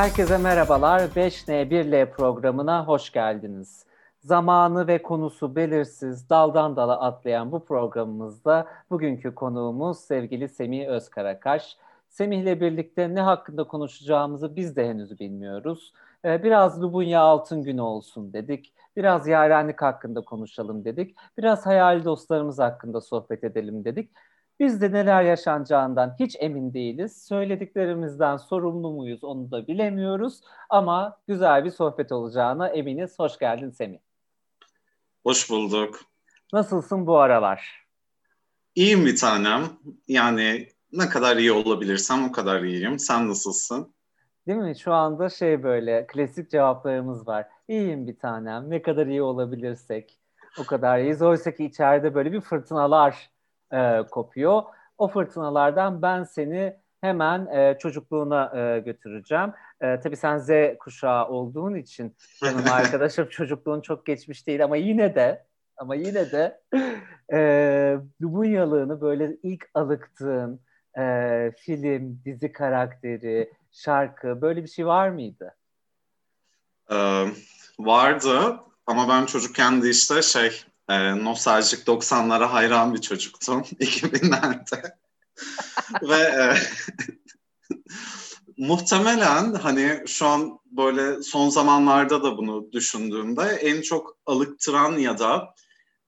Herkese merhabalar. 5N1L programına hoş geldiniz. Zamanı ve konusu belirsiz, daldan dala atlayan bu programımızda bugünkü konuğumuz sevgili Semih Özkarakaş. Semih'le birlikte ne hakkında konuşacağımızı biz de henüz bilmiyoruz. Ee, biraz Lubunya Altın Günü olsun dedik. Biraz yarenlik hakkında konuşalım dedik. Biraz hayal dostlarımız hakkında sohbet edelim dedik. Biz de neler yaşanacağından hiç emin değiliz. Söylediklerimizden sorumlu muyuz onu da bilemiyoruz. Ama güzel bir sohbet olacağına eminiz. Hoş geldin Semih. Hoş bulduk. Nasılsın bu aralar? İyiyim bir tanem. Yani ne kadar iyi olabilirsem o kadar iyiyim. Sen nasılsın? Değil mi? Şu anda şey böyle klasik cevaplarımız var. İyiyim bir tanem. Ne kadar iyi olabilirsek o kadar iyiyiz. Oysa ki içeride böyle bir fırtınalar e, kopuyor. O fırtınalardan ben seni hemen e, çocukluğuna e, götüreceğim. E, tabii sen Z kuşağı olduğun için canım arkadaşım çocukluğun çok geçmiş değil ama yine de ama yine de e, Lubunyalığını böyle ilk alıktığın e, film, dizi karakteri, şarkı böyle bir şey var mıydı? Ee, vardı ama ben çocukken de işte şey e, nostaljik 90'lara hayran bir çocuktum 2000'lerde. Ve e, muhtemelen hani şu an böyle son zamanlarda da bunu düşündüğümde en çok alıktıran ya da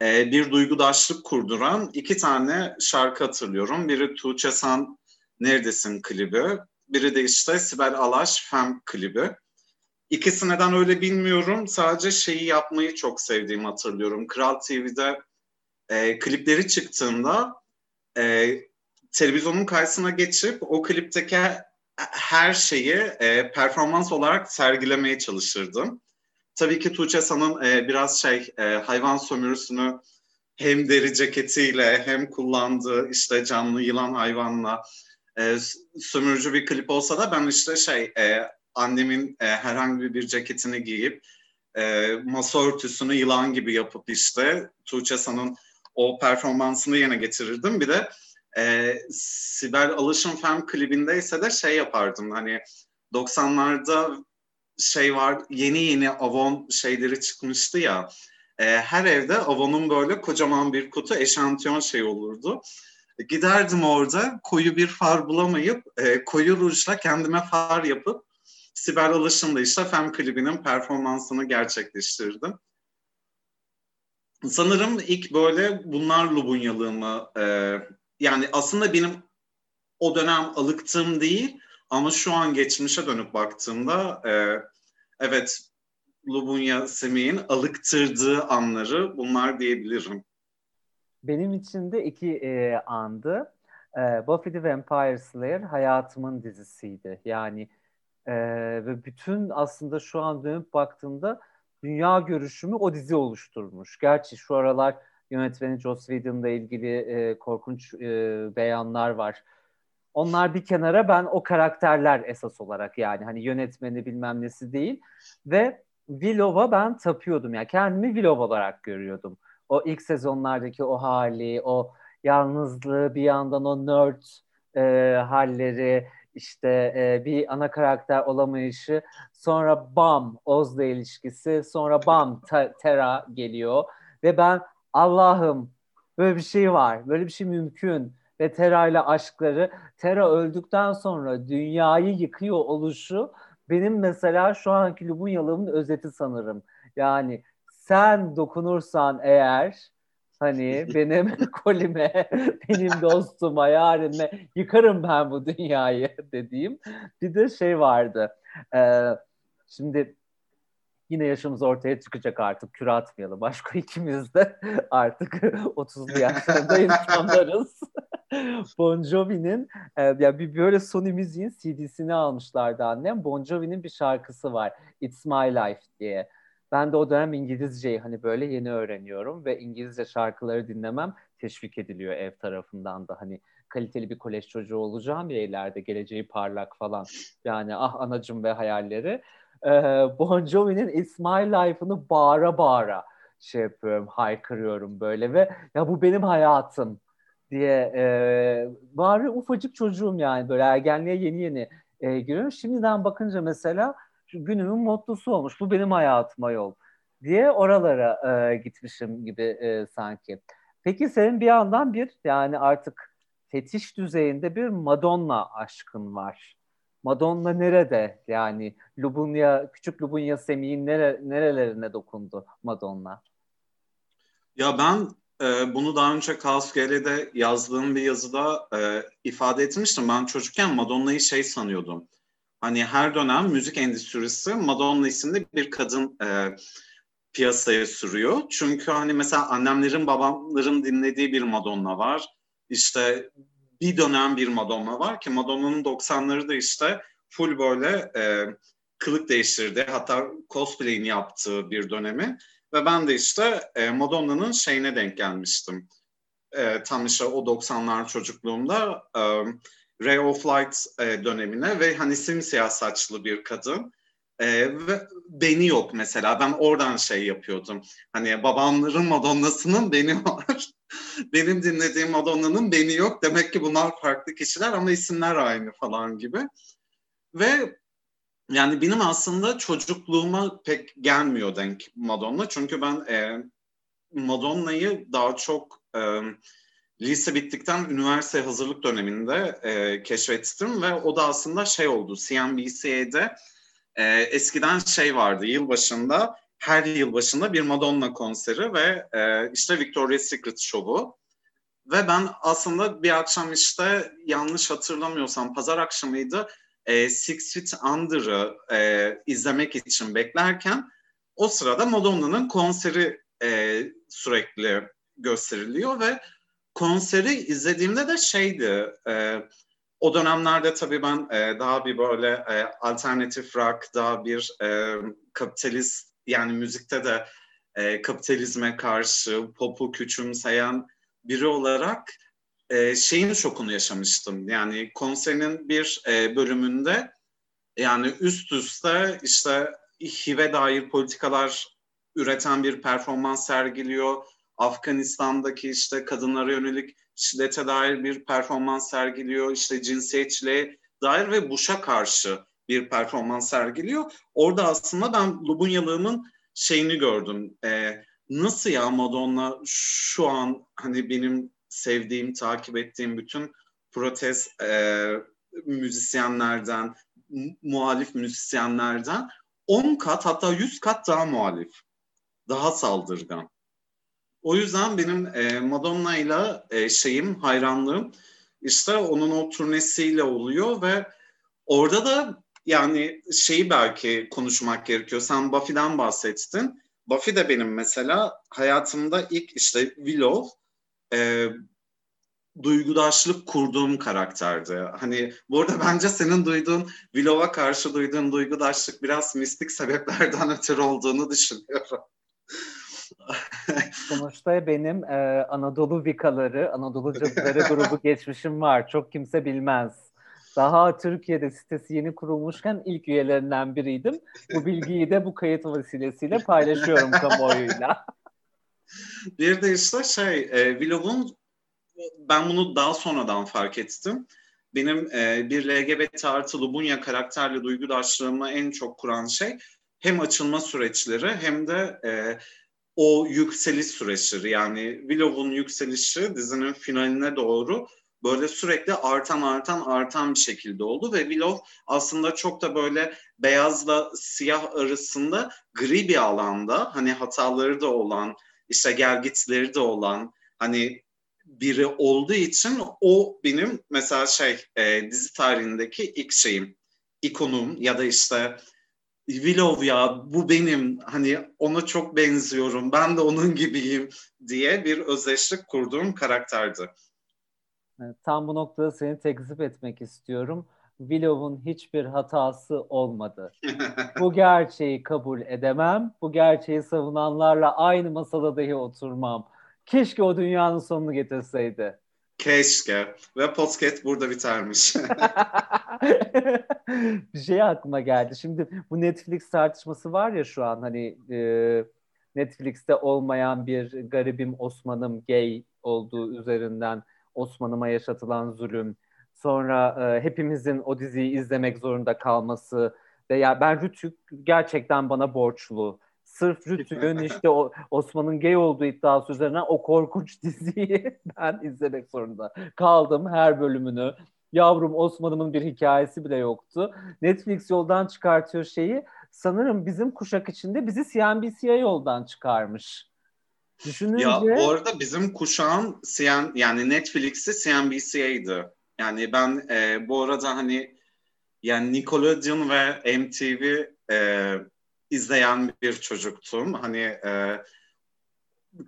e, bir duygudaşlık kurduran iki tane şarkı hatırlıyorum. Biri Tuğçe San Neredesin klibi, biri de işte Sibel Alaş Fem klibi. İkisi neden öyle bilmiyorum. Sadece şeyi yapmayı çok sevdiğimi hatırlıyorum. Kral TV'de e, klipleri çıktığında e, televizyonun karşısına geçip o klipteki her şeyi e, performans olarak sergilemeye çalışırdım. Tabii ki Tuğçe San'ın e, biraz şey e, hayvan sömürüsünü hem deri ceketiyle hem kullandığı işte canlı yılan hayvanla e, sömürücü bir klip olsa da ben işte şey e, annemin e, herhangi bir ceketini giyip e, masa örtüsünü yılan gibi yapıp işte Tuğçe San'ın o performansını yine getirirdim. Bir de e, Sibel Alış'ın Fem klibinde ise de şey yapardım hani 90'larda şey var yeni yeni Avon şeyleri çıkmıştı ya e, her evde Avon'un böyle kocaman bir kutu eşantiyon şey olurdu. Giderdim orada koyu bir far bulamayıp e, koyu rujla kendime far yapıp Sibel Alış'ın da işte Fem klibinin performansını gerçekleştirdim. Sanırım ilk böyle bunlar Lubunyalığımı e, yani aslında benim o dönem alıktığım değil ama şu an geçmişe dönüp baktığımda e, evet Lubunya Semih'in alıktırdığı anları bunlar diyebilirim. Benim için de iki e, andı. E, Buffy the Vampire Slayer hayatımın dizisiydi. Yani e, ve bütün aslında şu an dönüp baktığımda dünya görüşümü o dizi oluşturmuş. Gerçi şu aralar yönetmeni Joss Whedon'la ilgili e, korkunç e, beyanlar var. Onlar bir kenara ben o karakterler esas olarak yani hani yönetmeni bilmem nesi değil ve Willow'a ben tapıyordum yani kendimi Willow olarak görüyordum. O ilk sezonlardaki o hali, o yalnızlığı bir yandan o nerd e, halleri, işte e, bir ana karakter olamayışı, sonra bam Oz'la ilişkisi, sonra bam Tera geliyor ve ben Allah'ım böyle bir şey var, böyle bir şey mümkün ve Tera ile aşkları, Tera öldükten sonra dünyayı yıkıyor oluşu benim mesela şu anki Lubunyalığımın özeti sanırım. Yani sen dokunursan eğer Hani benim kolime, benim dostuma, yarime yıkarım ben bu dünyayı dediğim bir de şey vardı. Ee, şimdi yine yaşımız ortaya çıkacak artık küre atmayalım. Başka ikimiz de artık 30'lu yaşlarında insanlarız. bon Jovi'nin e, ya bir böyle Sony Müziğin CD'sini almışlardı annem. Bon Jovi'nin bir şarkısı var. It's My Life diye. Ben de o dönem İngilizceyi hani böyle yeni öğreniyorum ve İngilizce şarkıları dinlemem teşvik ediliyor ev tarafından da hani kaliteli bir kolej çocuğu olacağım ya ileride geleceği parlak falan. Yani ah anacım ve hayalleri. Ee, bon Jovi'nin It's My Life'ını bağıra bağıra şey yapıyorum, haykırıyorum böyle ve ya bu benim hayatım diye e, bari ufacık çocuğum yani böyle ergenliğe yeni yeni e, giriyorum. Şimdiden bakınca mesela günümün mottosu olmuş. Bu benim hayatıma yol diye oralara e, gitmişim gibi e, sanki. Peki senin bir yandan bir yani artık fetiş düzeyinde bir Madonna aşkın var. Madonna nerede? Yani Lubunya, küçük Lubunya Semih'in nere, nerelerine dokundu Madonna? Ya ben e, bunu daha önce Kaos GL'de yazdığım bir yazıda e, ifade etmiştim. Ben çocukken Madonna'yı şey sanıyordum. Hani her dönem müzik endüstrisi Madonna isimli bir kadın e, piyasaya sürüyor. Çünkü hani mesela annemlerin babamların dinlediği bir Madonna var. İşte bir dönem bir Madonna var ki Madonna'nın 90'ları da işte full böyle e, kılık değiştirdi. Hatta cosplay'ini yaptığı bir dönemi. Ve ben de işte e, Madonna'nın şeyine denk gelmiştim. E, tam işte o 90'lar çocukluğumda e, Ray of Light e, dönemine ve hani simsiyah saçlı bir kadın. E, ve beni yok mesela. Ben oradan şey yapıyordum. Hani babamların Madonna'sının beni var. Benim dinlediğim Madonna'nın beni yok. Demek ki bunlar farklı kişiler ama isimler aynı falan gibi. Ve yani benim aslında çocukluğuma pek gelmiyor denk Madonna. Çünkü ben e, Madonna'yı daha çok e, lise bittikten üniversite hazırlık döneminde e, keşfettim ve o da aslında şey oldu. CNBC'de e, eskiden şey vardı yılbaşında her yıl başında bir Madonna konseri ve e, işte Victoria's Secret şovu. Ve ben aslında bir akşam işte yanlış hatırlamıyorsam pazar akşamıydı e, Six Feet Under'ı e, izlemek için beklerken o sırada Madonna'nın konseri e, sürekli gösteriliyor ve konseri izlediğimde de şeydi e, o dönemlerde tabii ben e, daha bir böyle e, alternatif rock, daha bir e, kapitalist yani müzikte de e, kapitalizme karşı popu küçümseyen biri olarak e, şeyin şokunu yaşamıştım. Yani konserinin bir e, bölümünde yani üst üste işte HIV'e dair politikalar üreten bir performans sergiliyor. Afganistan'daki işte kadınlara yönelik şiddete dair bir performans sergiliyor. İşte cinsiyetçiliğe dair ve Bush'a karşı bir performans sergiliyor. Orada aslında ben Lubunyalığımın şeyini gördüm. Ee, nasıl ya Madonna şu an hani benim sevdiğim, takip ettiğim bütün protest e, müzisyenlerden, muhalif müzisyenlerden 10 kat hatta 100 kat daha muhalif. Daha saldırgan. O yüzden benim e, Madonna ile e, şeyim, hayranlığım işte onun o turnesiyle oluyor ve orada da yani şeyi belki konuşmak gerekiyor. Sen Buffy'den bahsettin. Buffy de benim mesela hayatımda ilk işte Willow e, duygudaşlık kurduğum karakterdi. Hani bu arada bence senin duyduğun Willow'a karşı duyduğun duygudaşlık biraz mistik sebeplerden ötürü olduğunu düşünüyorum. Sonuçta benim e, Anadolu Vikaları, Anadolu Cadıları grubu geçmişim var. Çok kimse bilmez. Daha Türkiye'de sitesi yeni kurulmuşken ilk üyelerinden biriydim. Bu bilgiyi de bu kayıt vesilesiyle paylaşıyorum kamuoyuyla. Bir de işte şey, e, Willow'un ben bunu daha sonradan fark ettim. Benim e, bir LGBT artı Lubunya karakterli duygudaşlığımı en çok kuran şey hem açılma süreçleri hem de e, o yükseliş süreçleri. Yani Willow'un yükselişi dizinin finaline doğru böyle sürekli artan artan artan bir şekilde oldu ve Willow aslında çok da böyle beyazla siyah arasında gri bir alanda hani hataları da olan işte gelgitleri de olan hani biri olduğu için o benim mesela şey e, dizi tarihindeki ilk şeyim ikonum ya da işte Willow ya bu benim hani ona çok benziyorum ben de onun gibiyim diye bir özdeşlik kurduğum karakterdi. Tam bu noktada seni tekzip etmek istiyorum. Willow'un hiçbir hatası olmadı. bu gerçeği kabul edemem. Bu gerçeği savunanlarla aynı masada dahi oturmam. Keşke o dünyanın sonunu getirseydi. Keşke. Ve podcast burada bitermiş. bir şey aklıma geldi. Şimdi bu Netflix tartışması var ya şu an hani e, Netflix'te olmayan bir garibim Osman'ım gay olduğu üzerinden Osman'ıma yaşatılan zulüm, Sonra e, hepimizin o diziyi izlemek zorunda kalması ve ya ben Rütük gerçekten bana borçlu. Sırf Rütük'ün işte o Osman'ın gay olduğu iddiası üzerine o korkunç diziyi ben izlemek zorunda kaldım her bölümünü. Yavrum Osman'ımın bir hikayesi bile yoktu. Netflix yoldan çıkartıyor şeyi. Sanırım bizim kuşak içinde bizi CNBC'ye yoldan çıkarmış. Düşününce... Ya bu arada bizim kuşağın CN, yani Netflix'i CNBC'ydi. Yani ben e, bu arada hani yani Nickelodeon ve MTV e, izleyen bir çocuktum. Hani e,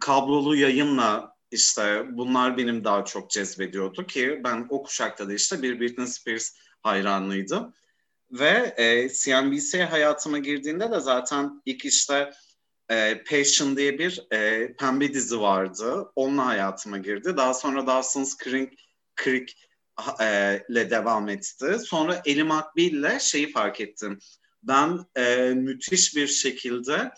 kablolu yayınla işte bunlar benim daha çok cezbediyordu ki ben o kuşakta da işte bir Britney Spears hayranlıydım. Ve e, CNBC hayatıma girdiğinde de zaten ilk işte e, Passion diye bir e, pembe dizi vardı. Onunla hayatıma girdi. Daha sonra Dawson's Creek, Creek e, ile devam etti. Sonra Ellie McBeal ile şeyi fark ettim. Ben e, müthiş bir şekilde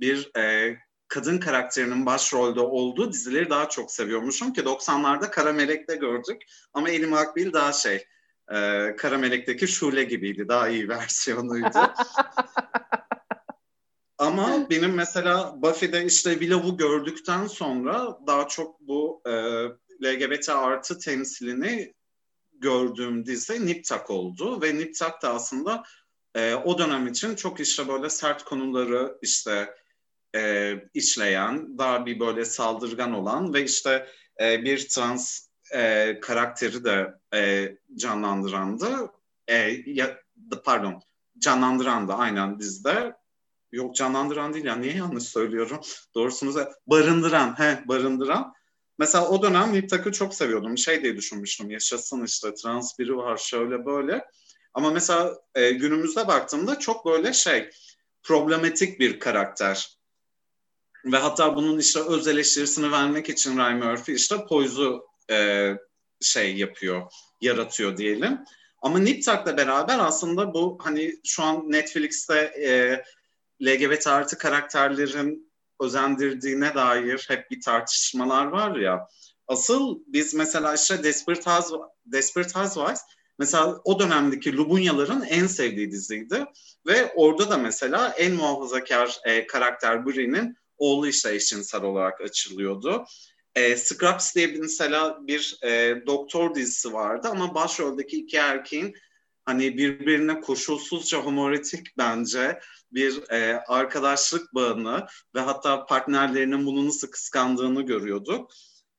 bir e, kadın karakterinin başrolde olduğu dizileri daha çok seviyormuşum ki 90'larda Kara Melek'te gördük. Ama Ellie McBeal daha şey e, Kara Melek'teki Şule gibiydi. Daha iyi versiyonuydu. Ama benim mesela Buffy'de işte Willow'u gördükten sonra daha çok bu e, LGBT artı temsilini gördüğüm dizi Nip Tuck oldu. Ve Nip Tuck da aslında e, o dönem için çok işte böyle sert konuları işte e, işleyen, daha bir böyle saldırgan olan ve işte e, bir trans e, karakteri de e, canlandırandı. E, ya, pardon, canlandıran da aynen dizide. Yok canlandıran değil ya niye yanlış söylüyorum? Doğrusunu barındıran, he barındıran. Mesela o dönem Niptak'ı çok seviyordum. Şey diye düşünmüştüm yaşasın işte trans biri var şöyle böyle. Ama mesela e, günümüzde baktığımda çok böyle şey problematik bir karakter. Ve hatta bunun işte öz eleştirisini vermek için Ryan Murphy işte Poise'u e, şey yapıyor, yaratıyor diyelim. Ama Niptak'la beraber aslında bu hani şu an Netflix'te e, LGBT artı karakterlerin özendirdiğine dair hep bir tartışmalar var ya. Asıl biz mesela işte Desperate, Housewives, Desperate Housewives mesela o dönemdeki Lubunyaların en sevdiği diziydi. Ve orada da mesela en muhafazakar e, karakter Bree'nin oğlu işte eşcinsel olarak açılıyordu. E, Scraps diye bir mesela bir e, doktor dizisi vardı ama başroldeki iki erkeğin hani birbirine koşulsuzca homoretik bence bir e, arkadaşlık bağını ve hatta partnerlerinin bunu nasıl kıskandığını görüyorduk.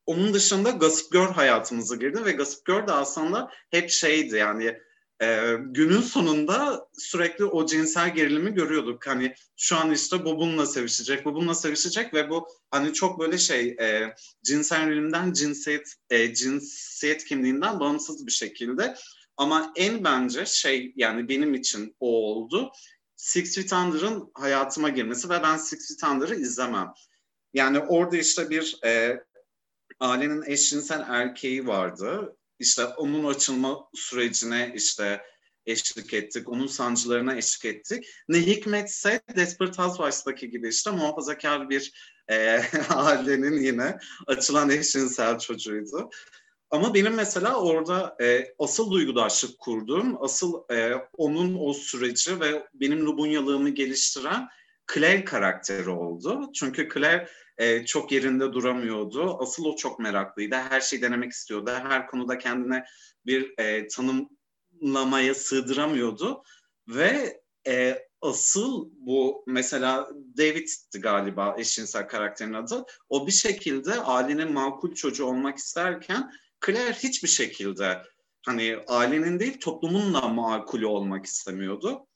Onun dışında Gossip Girl hayatımıza girdi ve Gossip Girl de aslında hep şeydi yani e, günün sonunda sürekli o cinsel gerilimi görüyorduk. Hani şu an işte bu bununla sevişecek, bu bununla sevişecek ve bu hani çok böyle şey e, cinsel yönelimden cinsiyet, e, cinsiyet kimliğinden bağımsız bir şekilde. Ama en bence şey yani benim için o oldu. Six Feet Under'ın hayatıma girmesi ve ben Six Feet Under'ı izlemem. Yani orada işte bir e, ailenin eşcinsel erkeği vardı. İşte onun açılma sürecine işte eşlik ettik. Onun sancılarına eşlik ettik. Ne hikmetse Desperate Housewives'daki gibi işte muhafazakar bir e, ailenin yine açılan eşcinsel çocuğuydu. Ama benim mesela orada e, asıl duygudaşlık kurduğum, asıl e, onun o süreci ve benim Lubunyalığımı geliştiren Claire karakteri oldu. Çünkü Claire e, çok yerinde duramıyordu. Asıl o çok meraklıydı. Her şeyi denemek istiyordu. Her konuda kendine bir e, tanımlamaya sığdıramıyordu. Ve e, asıl bu mesela David'ti galiba eşcinsel karakterin adı. O bir şekilde ailenin makul çocuğu olmak isterken Claire hiçbir şekilde hani ailenin değil toplumun da makulü olmak istemiyordu.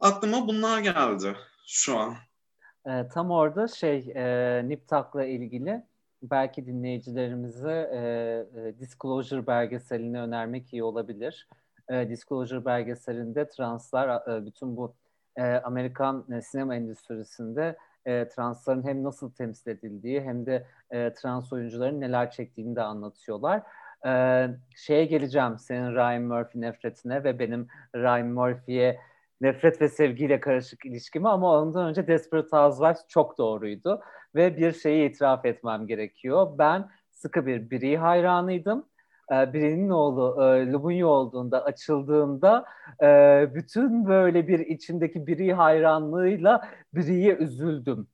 Aklıma bunlar geldi şu an. E, tam orada şey e, Niptak'la ilgili belki dinleyicilerimize e, e, Disclosure belgeselini önermek iyi olabilir. E, Disclosure belgeselinde translar e, bütün bu e, Amerikan e, sinema endüstrisinde e, transların hem nasıl temsil edildiği hem de e, trans oyuncuların neler çektiğini de anlatıyorlar. E, şeye geleceğim senin Ryan Murphy nefretine ve benim Ryan Murphy'ye nefret ve sevgiyle karışık ilişkimi ama ondan önce Desperate Housewives çok doğruydu. Ve bir şeyi itiraf etmem gerekiyor. Ben sıkı bir Brie hayranıydım. e, birinin oğlu e, Lubunya olduğunda açıldığında e, bütün böyle bir içimdeki biri hayranlığıyla biriye üzüldüm.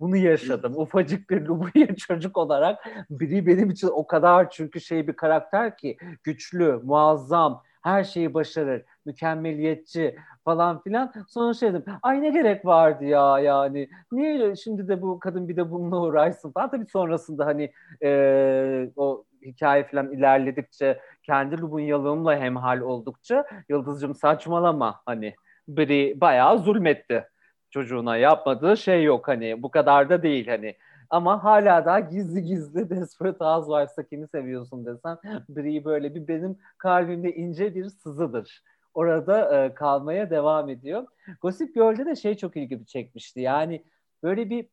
Bunu yaşadım. Ufacık bir Lubunya çocuk olarak biri benim için o kadar çünkü şey bir karakter ki güçlü, muazzam, her şeyi başarır, mükemmeliyetçi falan filan. Sonra şey dedim, ay ne gerek vardı ya yani. Niye şimdi de bu kadın bir de bununla uğraşsın falan. Tabii sonrasında hani e, o hikaye falan ilerledikçe kendi Lubunyalığımla hemhal oldukça Yıldızcığım saçmalama hani biri bayağı zulmetti çocuğuna yapmadığı şey yok hani bu kadar da değil hani ama hala daha gizli gizli Desperate Housewives'ta kimi seviyorsun desen Brie böyle bir benim kalbimde ince bir sızıdır. Orada e, kalmaya devam ediyor. Gossip Girl'de de şey çok ilgimi çekmişti. Yani böyle bir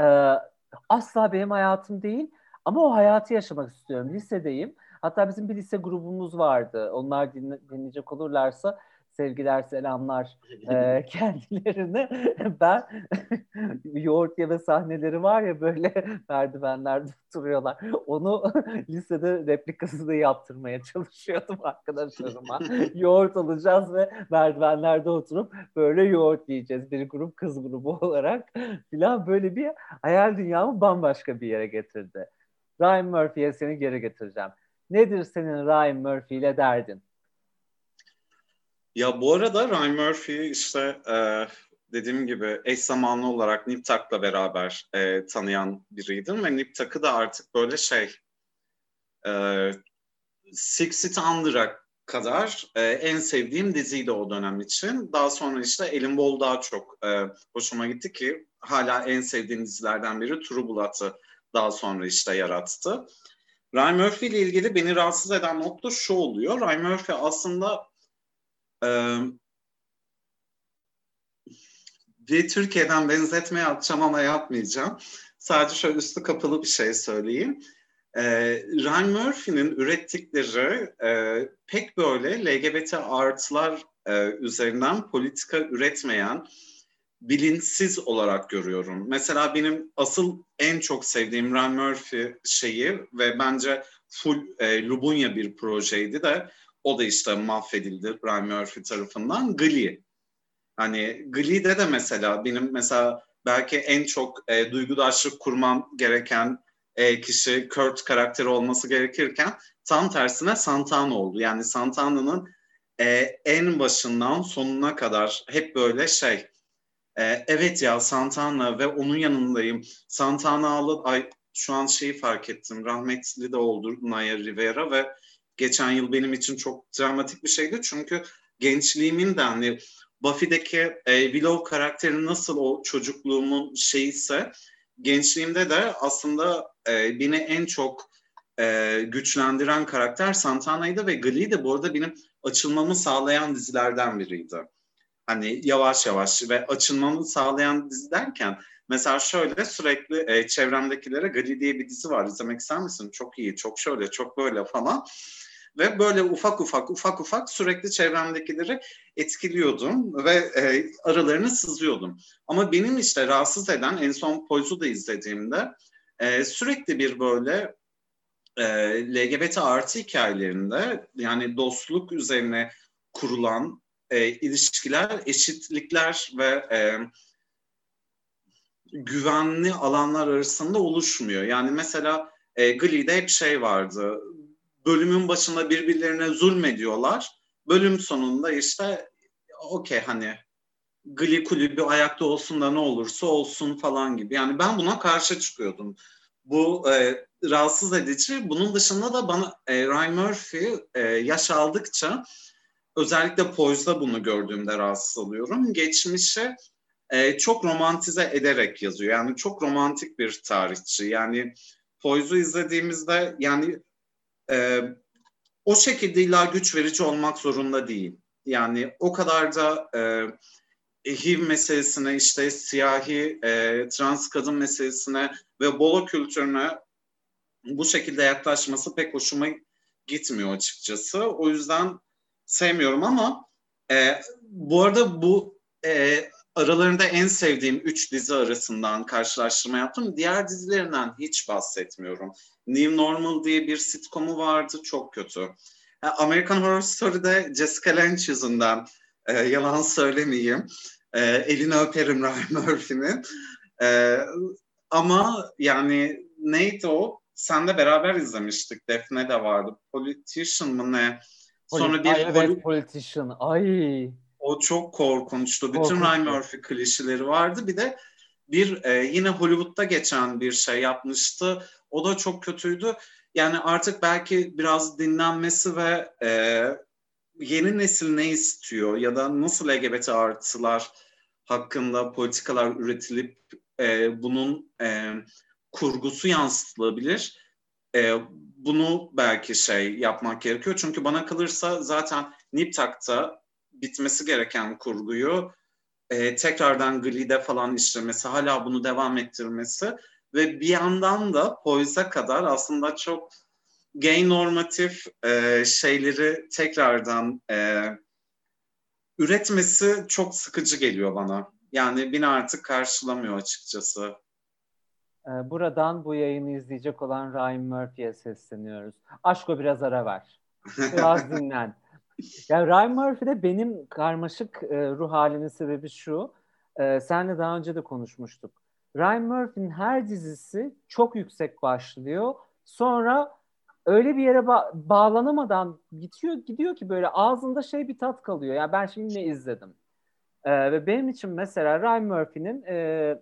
e, asla benim hayatım değil ama o hayatı yaşamak istiyorum. Lisedeyim. Hatta bizim bir lise grubumuz vardı. Onlar dinle, dinleyecek olurlarsa sevgiler selamlar e, kendilerine. Ben yoğurt yeme sahneleri var ya böyle merdivenlerde duruyorlar. Onu lisede replikasını yaptırmaya çalışıyordum arkadaşlarıma. yoğurt alacağız ve merdivenlerde oturup böyle yoğurt yiyeceğiz. Bir grup kız grubu olarak filan böyle bir hayal dünyamı bambaşka bir yere getirdi. Ryan Murphy'ye seni geri getireceğim. Nedir senin Ryan Murphy ile derdin? Ya bu arada Ryan Murphy işte e, dediğim gibi eş zamanlı olarak Nip Tuck'la beraber e, tanıyan biriydim ve Nip Tuck'ı da artık böyle şey e, Six Feet Under'a kadar e, en sevdiğim diziydi o dönem için. Daha sonra işte Elin Bol daha çok e, hoşuma gitti ki hala en sevdiğim dizilerden biri True Blood'ı daha sonra işte yarattı. Ryan Murphy ile ilgili beni rahatsız eden nokta şu oluyor. Ryan Murphy aslında e, bir Türkiye'den benzetmeye atacağım ama yapmayacağım. Sadece şöyle üstü kapalı bir şey söyleyeyim. E, Ryan Murphy'nin ürettikleri e, pek böyle LGBT artılar e, üzerinden politika üretmeyen bilinçsiz olarak görüyorum. Mesela benim asıl en çok sevdiğim Ryan Murphy şeyi ve bence full e, Lubunya bir projeydi de o da işte mahvedildi Ryan Murphy tarafından. Glee. Hani Glee'de de mesela benim mesela belki en çok e, duygudaşlık kurmam gereken e, kişi Kurt karakteri olması gerekirken tam tersine Santana oldu. Yani Santana'nın e, en başından sonuna kadar hep böyle şey e, evet ya Santana ve onun yanındayım. Santana ay şu an şeyi fark ettim rahmetli de oldu Naya Rivera ve geçen yıl benim için çok dramatik bir şeydi. Çünkü gençliğimin de hani Buffy'deki e, Willow karakteri nasıl o çocukluğumun şeyse gençliğimde de aslında e, beni en çok e, güçlendiren karakter Santana'ydı ve Glee de bu arada benim açılmamı sağlayan dizilerden biriydi. Hani yavaş yavaş ve açılmamı sağlayan dizi derken mesela şöyle sürekli e, çevremdekilere Glee diye bir dizi var izlemek ister misin? Çok iyi, çok şöyle, çok böyle falan. Ve böyle ufak ufak ufak ufak sürekli çevremdekileri etkiliyordum ve e, aralarını sızıyordum. Ama benim işte rahatsız eden en son Poyz'u da izlediğimde e, sürekli bir böyle e, LGBT artı hikayelerinde yani dostluk üzerine kurulan e, ilişkiler, eşitlikler ve e, güvenli alanlar arasında oluşmuyor. Yani mesela e, Glee'de hep şey vardı bölümün başında birbirlerine zulmediyorlar. Bölüm sonunda işte okey hani Glee kulübü ayakta olsun da ne olursa olsun falan gibi. Yani ben buna karşı çıkıyordum. Bu e, rahatsız edici. Bunun dışında da bana e, Ryan Murphy e, yaş aldıkça özellikle Poise'da bunu gördüğümde rahatsız oluyorum. Geçmişi e, çok romantize ederek yazıyor. Yani çok romantik bir tarihçi. Yani Poise'u izlediğimizde yani e, o şekilde illa güç verici olmak zorunda değil. Yani o kadar da e, HIV meselesine, işte siyahi, e, trans kadın meselesine ve bolo kültürüne bu şekilde yaklaşması pek hoşuma gitmiyor açıkçası. O yüzden sevmiyorum ama e, bu arada bu e, aralarında en sevdiğim üç dizi arasından karşılaştırma yaptım. Diğer dizilerinden hiç bahsetmiyorum. New Normal diye bir sitcomu vardı, çok kötü. American Horror Story'de Jessica Lange yüzünden e, yalan söylemeyeyim. E, elini öperim Ryan Murphy'nin. E, ama yani neydi o? Sen de beraber izlemiştik. Defne de vardı. Politician mı ne? Sonra bir Ay, evet, Politician. Ay. O çok korkunçtu. Bütün Korkunçtu. Ryan Murphy klişeleri vardı. Bir de bir e, yine Hollywood'da geçen bir şey yapmıştı. O da çok kötüydü. Yani artık belki biraz dinlenmesi ve e, yeni nesil ne istiyor ya da nasıl LGBT artılar hakkında politikalar üretilip e, bunun e, kurgusu yansıtılabilir. E, bunu belki şey yapmak gerekiyor. Çünkü bana kalırsa zaten Niptak'ta bitmesi gereken kurguyu e, tekrardan Glee'de falan işlemesi, hala bunu devam ettirmesi ve bir yandan da Poise'a kadar aslında çok gay normatif e, şeyleri tekrardan e, üretmesi çok sıkıcı geliyor bana. Yani beni artık karşılamıyor açıkçası. E, buradan bu yayını izleyecek olan Ryan Murphy'ye sesleniyoruz. Aşko biraz ara ver. Biraz dinlen. Yani Ryan Murphy'de benim karmaşık e, ruh halimin sebebi şu. E, senle daha önce de konuşmuştuk. Ryan Murphy'nin her dizisi çok yüksek başlıyor. Sonra öyle bir yere ba- bağlanamadan gidiyor gidiyor ki böyle ağzında şey bir tat kalıyor. Ya yani ben şimdi ne izledim? Ee, ve benim için mesela Ryan Murphy'nin e,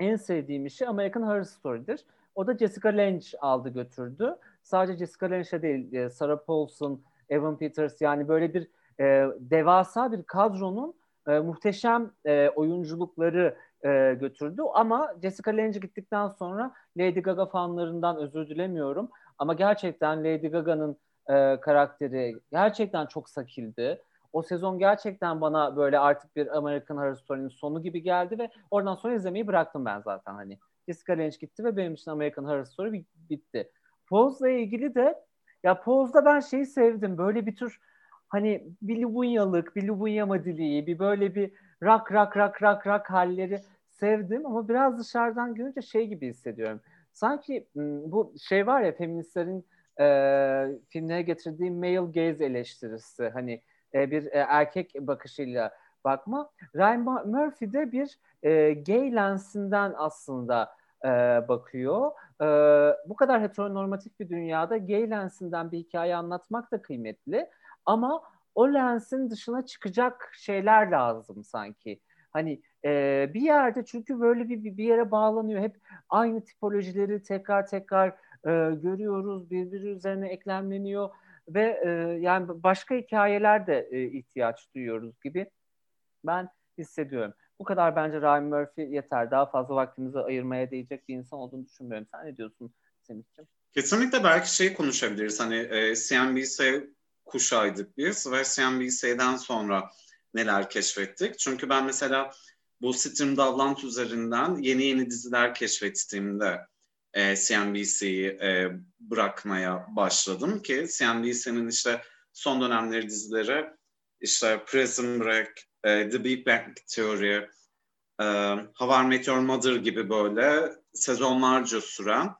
en sevdiğim işi American Horror Story'dir. O da Jessica Lange aldı götürdü. Sadece Jessica Lange değil, e, Sarah Paulson, Evan Peters yani böyle bir e, devasa bir kadronun e, muhteşem e, oyunculukları e, götürdü. Ama Jessica Lange gittikten sonra Lady Gaga fanlarından özür dilemiyorum. Ama gerçekten Lady Gaga'nın e, karakteri gerçekten çok sakildi. O sezon gerçekten bana böyle artık bir American Horror Story'nin sonu gibi geldi ve oradan sonra izlemeyi bıraktım ben zaten hani. Jessica Lange gitti ve benim için American Horror Story bitti. Pose'la ilgili de ya Pose'da ben şeyi sevdim. Böyle bir tür hani bir Lubunyalık, bir Lubunya madiliği, bir böyle bir rak rak rak rak rak halleri sevdim ama biraz dışarıdan görünce şey gibi hissediyorum. Sanki bu şey var ya feministlerin e, filmlere getirdiği male gaze eleştirisi hani e, bir e, erkek bakışıyla bakma. Ryan Murphy de bir e, gay lensinden aslında e, bakıyor. E, bu kadar heteronormatif bir dünyada gay lensinden bir hikaye anlatmak da kıymetli. Ama o lensin dışına çıkacak şeyler lazım sanki. Hani e, bir yerde çünkü böyle bir bir yere bağlanıyor. Hep aynı tipolojileri tekrar tekrar e, görüyoruz. Birbiri üzerine eklemleniyor ve e, yani başka hikayeler de e, ihtiyaç duyuyoruz gibi ben hissediyorum. Bu kadar bence Ryan Murphy yeter. Daha fazla vaktimizi ayırmaya değecek bir insan olduğunu düşünmüyorum. Sen ne diyorsun Semih'ciğim? Kesinlikle belki şey konuşabiliriz. Hani e, CNBC kuşaydık biz ve CNBC'den sonra neler keşfettik. Çünkü ben mesela bu Stream Davlant üzerinden yeni yeni diziler keşfettiğimde e, CNBC'yi e, bırakmaya başladım ki CNBC'nin işte son dönemleri dizileri işte Prison Break, e, The Big Bang Theory, e, How I Met Your Mother gibi böyle sezonlarca süren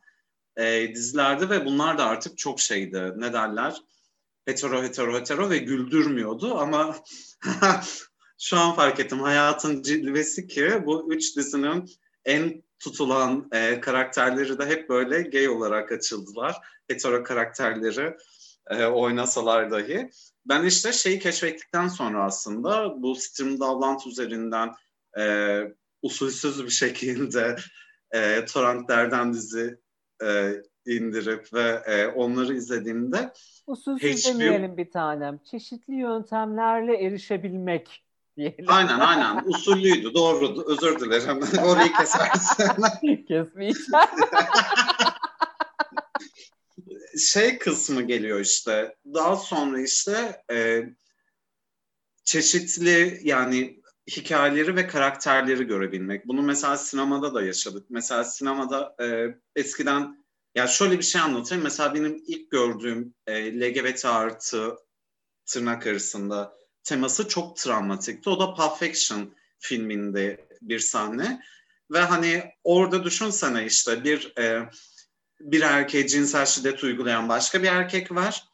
e, dizilerde ve bunlar da artık çok şeydi. Ne derler? Hetero hetero hetero ve güldürmüyordu ama şu an fark ettim hayatın cilvesi ki bu üç dizinin en tutulan e, karakterleri de hep böyle gay olarak açıldılar. Hetero karakterleri e, oynasalar dahi. Ben işte şeyi keşfettikten sonra aslında bu Stream Davlant üzerinden e, usulsüz bir şekilde e, torrentlerden dizi e, indirip ve e, onları izlediğimde Usulsüz HBO... demeyelim bir tanem. Çeşitli yöntemlerle erişebilmek diyelim. Aynen aynen. Usullüydü. Doğru. Özür dilerim. Orayı kesersin. Kesmeyeceğim. Şey kısmı geliyor işte. Daha sonra işte e, çeşitli yani hikayeleri ve karakterleri görebilmek. Bunu mesela sinemada da yaşadık. Mesela sinemada e, eskiden ya şöyle bir şey anlatayım. Mesela benim ilk gördüğüm e, LGBT artı tırnak arasında teması çok travmatikti. O da Pulp Fiction filminde bir sahne. Ve hani orada düşünsene işte bir e, bir erkeğe cinsel şiddet uygulayan başka bir erkek var.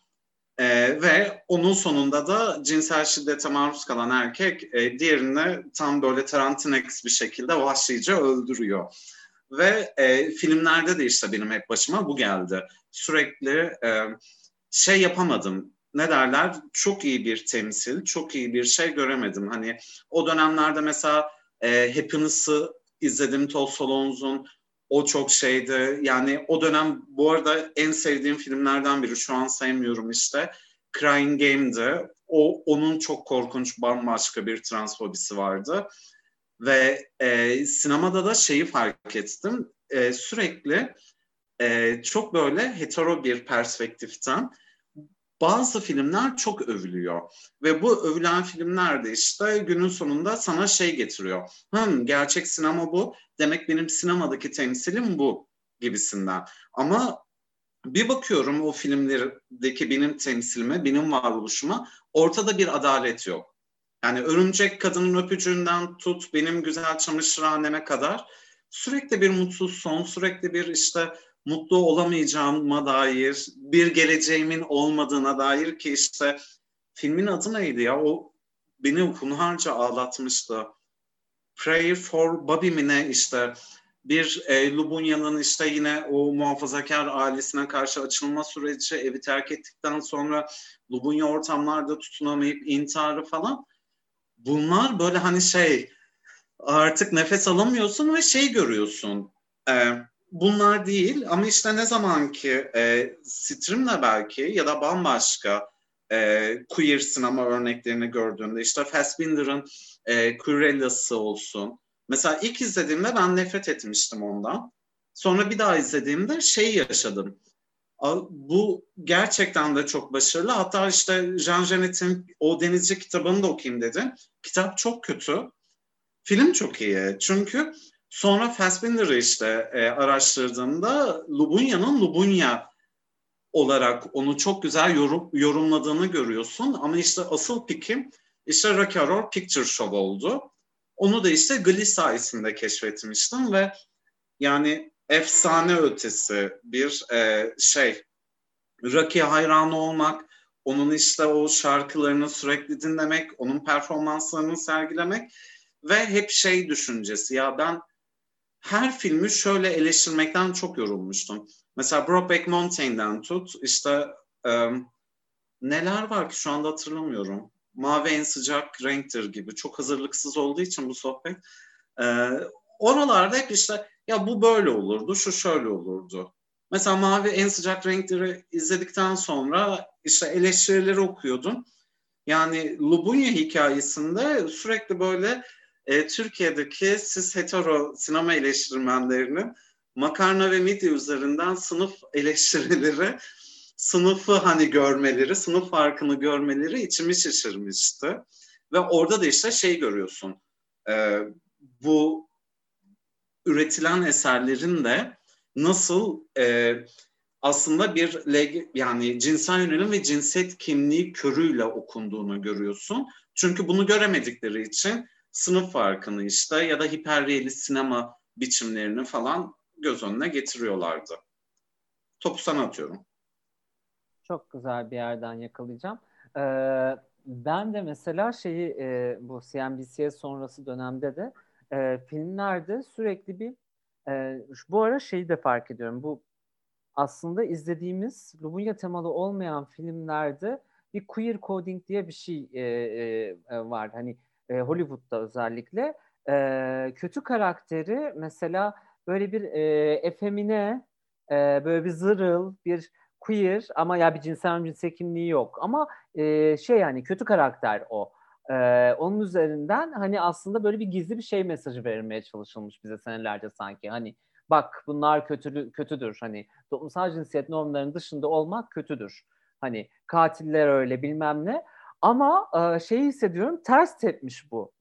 E, ve onun sonunda da cinsel şiddete maruz kalan erkek e, diğerini tam böyle Tarantinex bir şekilde vahşice öldürüyor. Ve e, filmlerde de işte benim hep başıma bu geldi. Sürekli e, şey yapamadım. Ne derler? Çok iyi bir temsil, çok iyi bir şey göremedim. Hani o dönemlerde mesela e, Happiness'ı izledim Solondz'un. O çok şeydi. Yani o dönem bu arada en sevdiğim filmlerden biri. Şu an sevmiyorum işte. Crying Game'di. O onun çok korkunç bambaşka bir transfobisi vardı. Ve e, sinemada da şeyi fark ettim. E, sürekli e, çok böyle hetero bir perspektiften bazı filmler çok övülüyor. Ve bu övülen filmler de işte günün sonunda sana şey getiriyor. Hım, gerçek sinema bu. Demek benim sinemadaki temsilim bu gibisinden. Ama bir bakıyorum o filmlerdeki benim temsilime, benim varoluşuma ortada bir adalet yok. Yani örümcek kadının öpücüğünden tut benim güzel çamaşırhaneme kadar sürekli bir mutsuz son, sürekli bir işte mutlu olamayacağıma dair, bir geleceğimin olmadığına dair ki işte filmin adı neydi ya? O beni hunharca ağlatmıştı. Prayer for Bobby mi ne işte bir e, Lubunya'nın işte yine o muhafazakar ailesine karşı açılma süreci evi terk ettikten sonra Lubunya ortamlarda tutunamayıp intiharı falan bunlar böyle hani şey artık nefes alamıyorsun ve şey görüyorsun e, bunlar değil ama işte ne zaman ki e, Stream'le belki ya da bambaşka e, queer sinema örneklerini gördüğünde işte Fassbinder'ın e, Cruella'sı olsun. Mesela ilk izlediğimde ben nefret etmiştim ondan. Sonra bir daha izlediğimde şey yaşadım. Bu gerçekten de çok başarılı. Hatta işte Jean Genet'in O Denizci kitabını da okuyayım dedim. Kitap çok kötü. Film çok iyi. Çünkü Sonra Fassbinder'ı işte e, araştırdığımda Lubunya'nın Lubunya olarak onu çok güzel yorum, yorumladığını görüyorsun. Ama işte asıl pikim işte Rocky Horror Picture Show oldu. Onu da işte Glee sayesinde keşfetmiştim ve yani efsane ötesi bir e, şey. Rocky hayranı olmak, onun işte o şarkılarını sürekli dinlemek, onun performanslarını sergilemek ve hep şey düşüncesi ya ben her filmi şöyle eleştirmekten çok yorulmuştum. Mesela Brokeback Mountain'den tut işte e, neler var ki şu anda hatırlamıyorum. Mavi en sıcak renktir gibi. Çok hazırlıksız olduğu için bu sohbet. E, oralarda hep işte ya bu böyle olurdu, şu şöyle olurdu. Mesela Mavi en sıcak renkleri izledikten sonra işte eleştirileri okuyordum. Yani Lubunya hikayesinde sürekli böyle e, Türkiye'deki siz hetero sinema eleştirmenlerinin makarna ve midye üzerinden sınıf eleştirileri, sınıfı hani görmeleri, sınıf farkını görmeleri içimi şişirmişti. Ve orada da işte şey görüyorsun, e, bu üretilen eserlerin de nasıl e, aslında bir leg, yani cinsel yönelim ve cinsiyet kimliği körüyle okunduğunu görüyorsun. Çünkü bunu göremedikleri için sınıf farkını işte ya da hiperrealist sinema biçimlerini falan göz önüne getiriyorlardı. Topu sana atıyorum. Çok güzel bir yerden yakalayacağım. Ee, ben de mesela şeyi e, bu CNBC'ye sonrası dönemde de e, filmlerde sürekli bir e, bu ara şeyi de fark ediyorum. Bu aslında izlediğimiz Lubunya temalı olmayan filmlerde bir queer coding diye bir şey e, e, var. Hani e, Hollywood'da özellikle e, kötü karakteri mesela böyle bir e, efemine e, böyle bir zırıl bir queer ama ya bir cinsel cinsel kimliği yok ama e, şey yani kötü karakter o. Ee, onun üzerinden hani aslında böyle bir gizli bir şey mesajı verilmeye çalışılmış bize senelerce sanki. Hani bak bunlar kötü, kötüdür. Hani toplumsal cinsiyet normlarının dışında olmak kötüdür. Hani katiller öyle bilmem ne. Ama e, şey hissediyorum ters tepmiş bu.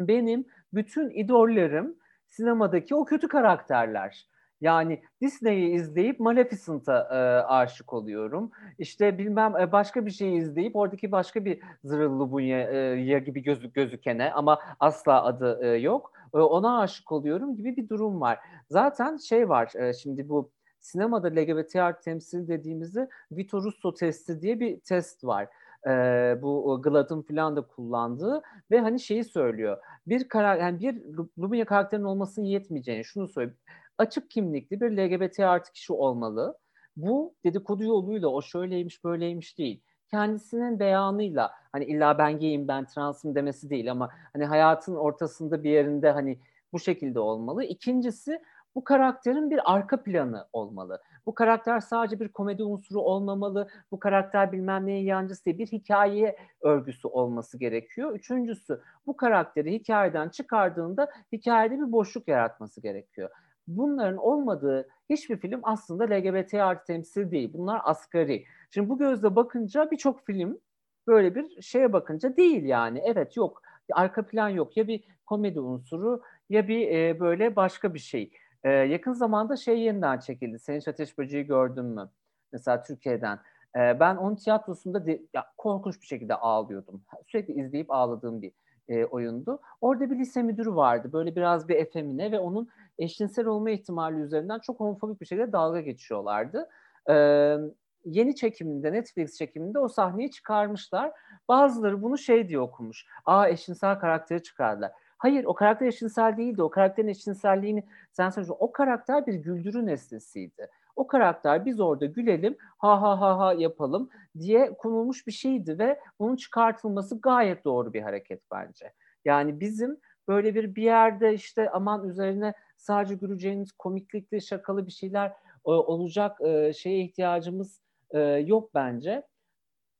Benim bütün idollerim sinemadaki o kötü karakterler. Yani Disney'i izleyip Maleficent'a e, aşık oluyorum. İşte bilmem e, başka bir şeyi izleyip oradaki başka bir Zırhlı Bunya e, gibi gözü, gözükene ama asla adı e, yok. E, ona aşık oluyorum gibi bir durum var. Zaten şey var e, şimdi bu sinemada LGBT art temsil dediğimizde Vito Russo testi diye bir test var. Ee, bu Glad'ın falan da kullandığı ve hani şeyi söylüyor. Bir karar yani bir Lumiya karakterinin olmasının yetmeyeceğini şunu söylüyor. Açık kimlikli bir LGBT artı kişi olmalı. Bu dedikodu yoluyla o şöyleymiş böyleymiş değil. Kendisinin beyanıyla hani illa ben gayim ben transım demesi değil ama hani hayatın ortasında bir yerinde hani bu şekilde olmalı. İkincisi bu karakterin bir arka planı olmalı. Bu karakter sadece bir komedi unsuru olmamalı. Bu karakter bilmem neyin yancısı değil. Bir hikaye örgüsü olması gerekiyor. Üçüncüsü bu karakteri hikayeden çıkardığında hikayede bir boşluk yaratması gerekiyor. Bunların olmadığı hiçbir film aslında LGBT artı temsil değil. Bunlar asgari. Şimdi bu gözle bakınca birçok film böyle bir şeye bakınca değil yani. Evet yok. Arka plan yok. Ya bir komedi unsuru ya bir e, böyle başka bir şey. Ee, yakın zamanda şey yeniden çekildi. Senin Ateş Böceği gördün mü? Mesela Türkiye'den. Ee, ben onun tiyatrosunda de, ya, korkunç bir şekilde ağlıyordum. Sürekli izleyip ağladığım bir e, oyundu. Orada bir lise müdürü vardı. Böyle biraz bir efemine ve onun eşcinsel olma ihtimali üzerinden çok homofobik bir şekilde dalga geçiyorlardı. Ee, yeni çekiminde, Netflix çekiminde o sahneyi çıkarmışlar. Bazıları bunu şey diye okumuş. Aa eşcinsel karakteri çıkardılar. Hayır o karakter eşcinsel değildi. O karakterin eşcinselliğini sen söylüyorsun. O karakter bir güldürü nesnesiydi. O karakter biz orada gülelim, ha ha ha ha yapalım diye konulmuş bir şeydi ve bunun çıkartılması gayet doğru bir hareket bence. Yani bizim böyle bir bir yerde işte aman üzerine sadece güleceğiniz komiklikli, şakalı bir şeyler e, olacak e, şeye ihtiyacımız e, yok bence.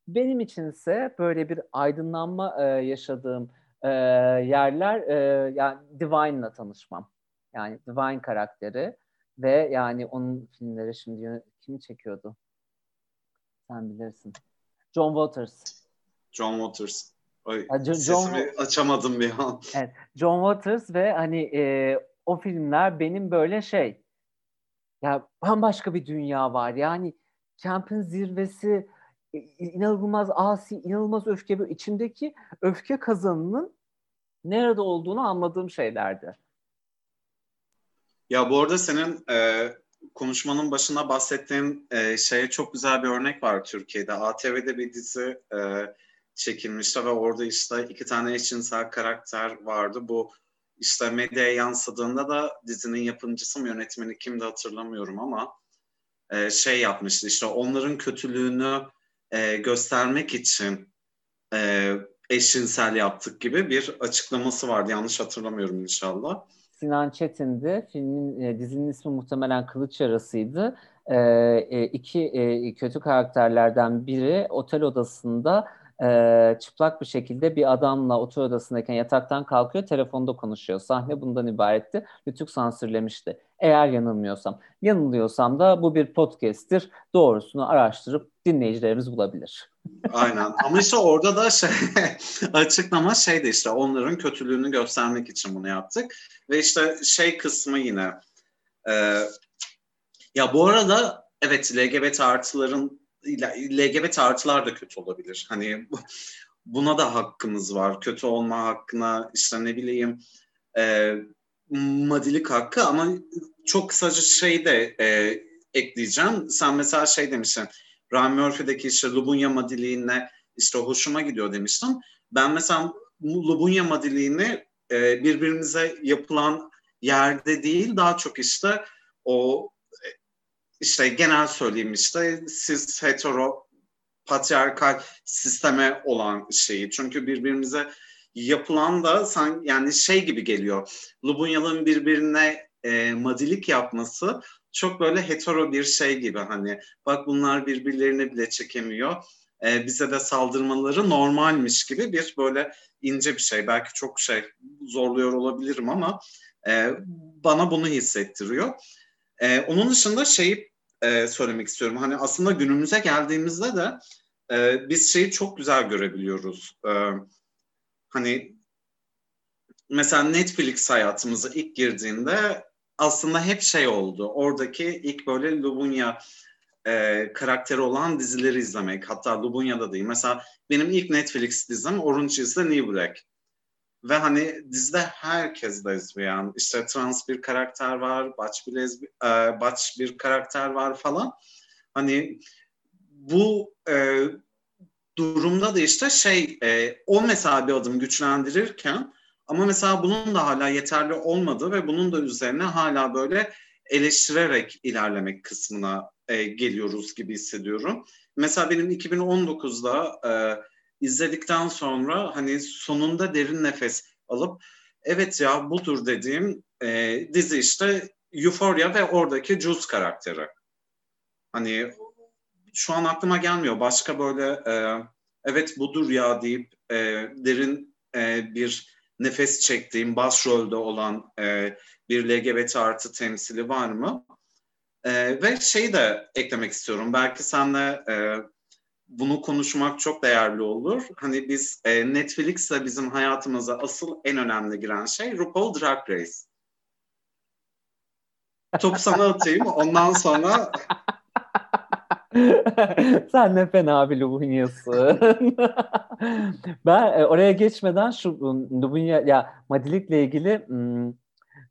Benim içinse böyle bir aydınlanma yaşadığım e, yerler e, yani Divine'la tanışmam. Yani Divine karakteri ve yani onun filmleri şimdi kim çekiyordu? Sen bilirsin. John Waters. John Waters. Ay, John, sesimi John, açamadım bir an. Evet, John Waters ve hani e, o filmler benim böyle şey ya bambaşka bir dünya var. Yani Camp'in zirvesi inanılmaz asi, inanılmaz öfke. Böyle içimdeki öfke kazanının nerede olduğunu anladığım şeylerdi. Ya bu arada senin e, konuşmanın başına bahsettiğin e, şeye çok güzel bir örnek var Türkiye'de. ATV'de bir dizi e, çekilmişti ve orada işte iki tane eşcinsel karakter vardı. Bu işte medyaya yansıdığında da dizinin yapımcısı mı yönetmeni kimdi hatırlamıyorum ama e, şey yapmıştı işte onların kötülüğünü e, göstermek için e, eşcinsel yaptık gibi bir açıklaması vardı. Yanlış hatırlamıyorum inşallah. Sinan Çetin'di. Filmin, e, dizinin ismi muhtemelen Kılıç Yarası'ydı. E, e, iki e, kötü karakterlerden biri otel odasında e, çıplak bir şekilde bir adamla otel odasındayken yataktan kalkıyor, telefonda konuşuyor. Sahne bundan ibaretti. Rütük sansürlemişti. Eğer yanılmıyorsam. Yanılıyorsam da bu bir podcast'tir. Doğrusunu araştırıp dinleyicilerimiz bulabilir. Aynen. Ama işte orada da şey açıklama şeydi işte onların kötülüğünü göstermek için bunu yaptık. Ve işte şey kısmı yine e, ya bu arada evet LGBT artıların LGBT artılar da kötü olabilir. Hani buna da hakkımız var. Kötü olma hakkına işte ne bileyim e, madilik hakkı ama çok kısaca şey de e, ekleyeceğim. Sen mesela şey demiştin. Ryan Murphy'deki işte Lubunya madiliğine işte hoşuma gidiyor demiştin. Ben mesela Lubunya madiliğini e, birbirimize yapılan yerde değil daha çok işte o işte genel söyleyeyim işte siz hetero patriarkal sisteme olan şeyi. Çünkü birbirimize yapılan da san, yani şey gibi geliyor. Lubunyalı'nın birbirine e, madilik yapması çok böyle hetero bir şey gibi hani bak bunlar birbirlerini bile çekemiyor. E, bize de saldırmaları normalmiş gibi bir böyle ince bir şey. Belki çok şey zorluyor olabilirim ama e, bana bunu hissettiriyor. E, onun dışında şeyi e, söylemek istiyorum. Hani aslında günümüze geldiğimizde de e, biz şeyi çok güzel görebiliyoruz. E, hani mesela Netflix hayatımıza ilk girdiğinde aslında hep şey oldu. Oradaki ilk böyle Lubunya e, karakteri olan dizileri izlemek. Hatta Lubunya'da değil. Mesela benim ilk Netflix dizim Orange is the New Black. Ve hani dizide herkes lezbiyen. İşte trans bir karakter var, baç bir, lezbi, e, baç bir karakter var falan. Hani bu e, durumda da işte şey e, o mesela bir adım güçlendirirken ama mesela bunun da hala yeterli olmadığı ve bunun da üzerine hala böyle eleştirerek ilerlemek kısmına e, geliyoruz gibi hissediyorum. Mesela benim 2019'da e, izledikten sonra hani sonunda derin nefes alıp evet ya budur dediğim e, dizi işte Euphoria ve oradaki Jules karakteri. Hani şu an aklıma gelmiyor. Başka böyle e, evet budur ya deyip e, derin e, bir nefes çektiğim başrolde olan e, bir LGBT artı temsili var mı? E, ve şeyi de eklemek istiyorum. Belki senle e, bunu konuşmak çok değerli olur. Hani biz e, Netflix'le bizim hayatımıza asıl en önemli giren şey RuPaul Drag Race. Topu sana atayım. Ondan sonra Sen ne fena bir Lubunya'sın. ben e, oraya geçmeden şu Lubunya ya Madilik'le ilgili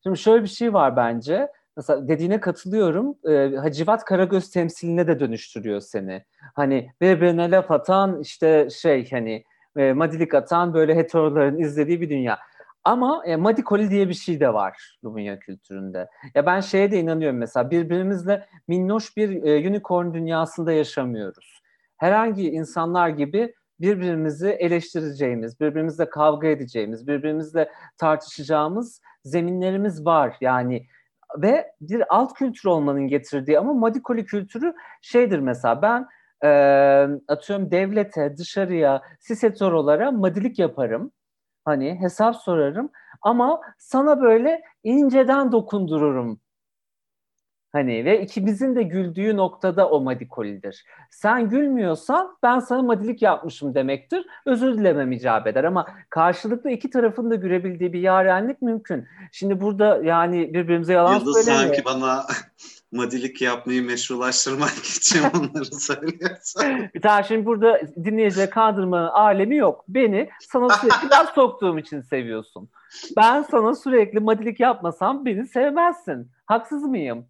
şimdi şöyle bir şey var bence. Mesela dediğine katılıyorum. E, Hacivat Karagöz temsiline de dönüştürüyor seni. Hani birbirine laf atan işte şey hani madilik atan böyle heteroların izlediği bir dünya. Ama e, madikoli diye bir şey de var Lubunya kültüründe. Ya ben şeye de inanıyorum mesela birbirimizle minnoş bir e, unicorn dünyasında yaşamıyoruz. Herhangi insanlar gibi birbirimizi eleştireceğimiz, birbirimizle kavga edeceğimiz, birbirimizle tartışacağımız zeminlerimiz var. Yani ve bir alt kültür olmanın getirdiği ama madikoli kültürü şeydir mesela ben e, atıyorum devlete, dışarıya, sisetorolara madilik yaparım Hani hesap sorarım ama sana böyle inceden dokundururum. Hani ve ikimizin de güldüğü noktada o madikolidir. Sen gülmüyorsan ben sana madilik yapmışım demektir. Özür dilemem icap eder ama karşılıklı iki tarafın da gülebildiği bir yarenlik mümkün. Şimdi burada yani birbirimize yalan Yıldız söylemiyor. sanki bana madilik yapmayı meşrulaştırmak için onları söylüyorsun. Bir tane şimdi burada dinleyiciye kandırmanın alemi yok. Beni sana sürekli laf soktuğum için seviyorsun. Ben sana sürekli madilik yapmasam beni sevmezsin. Haksız mıyım?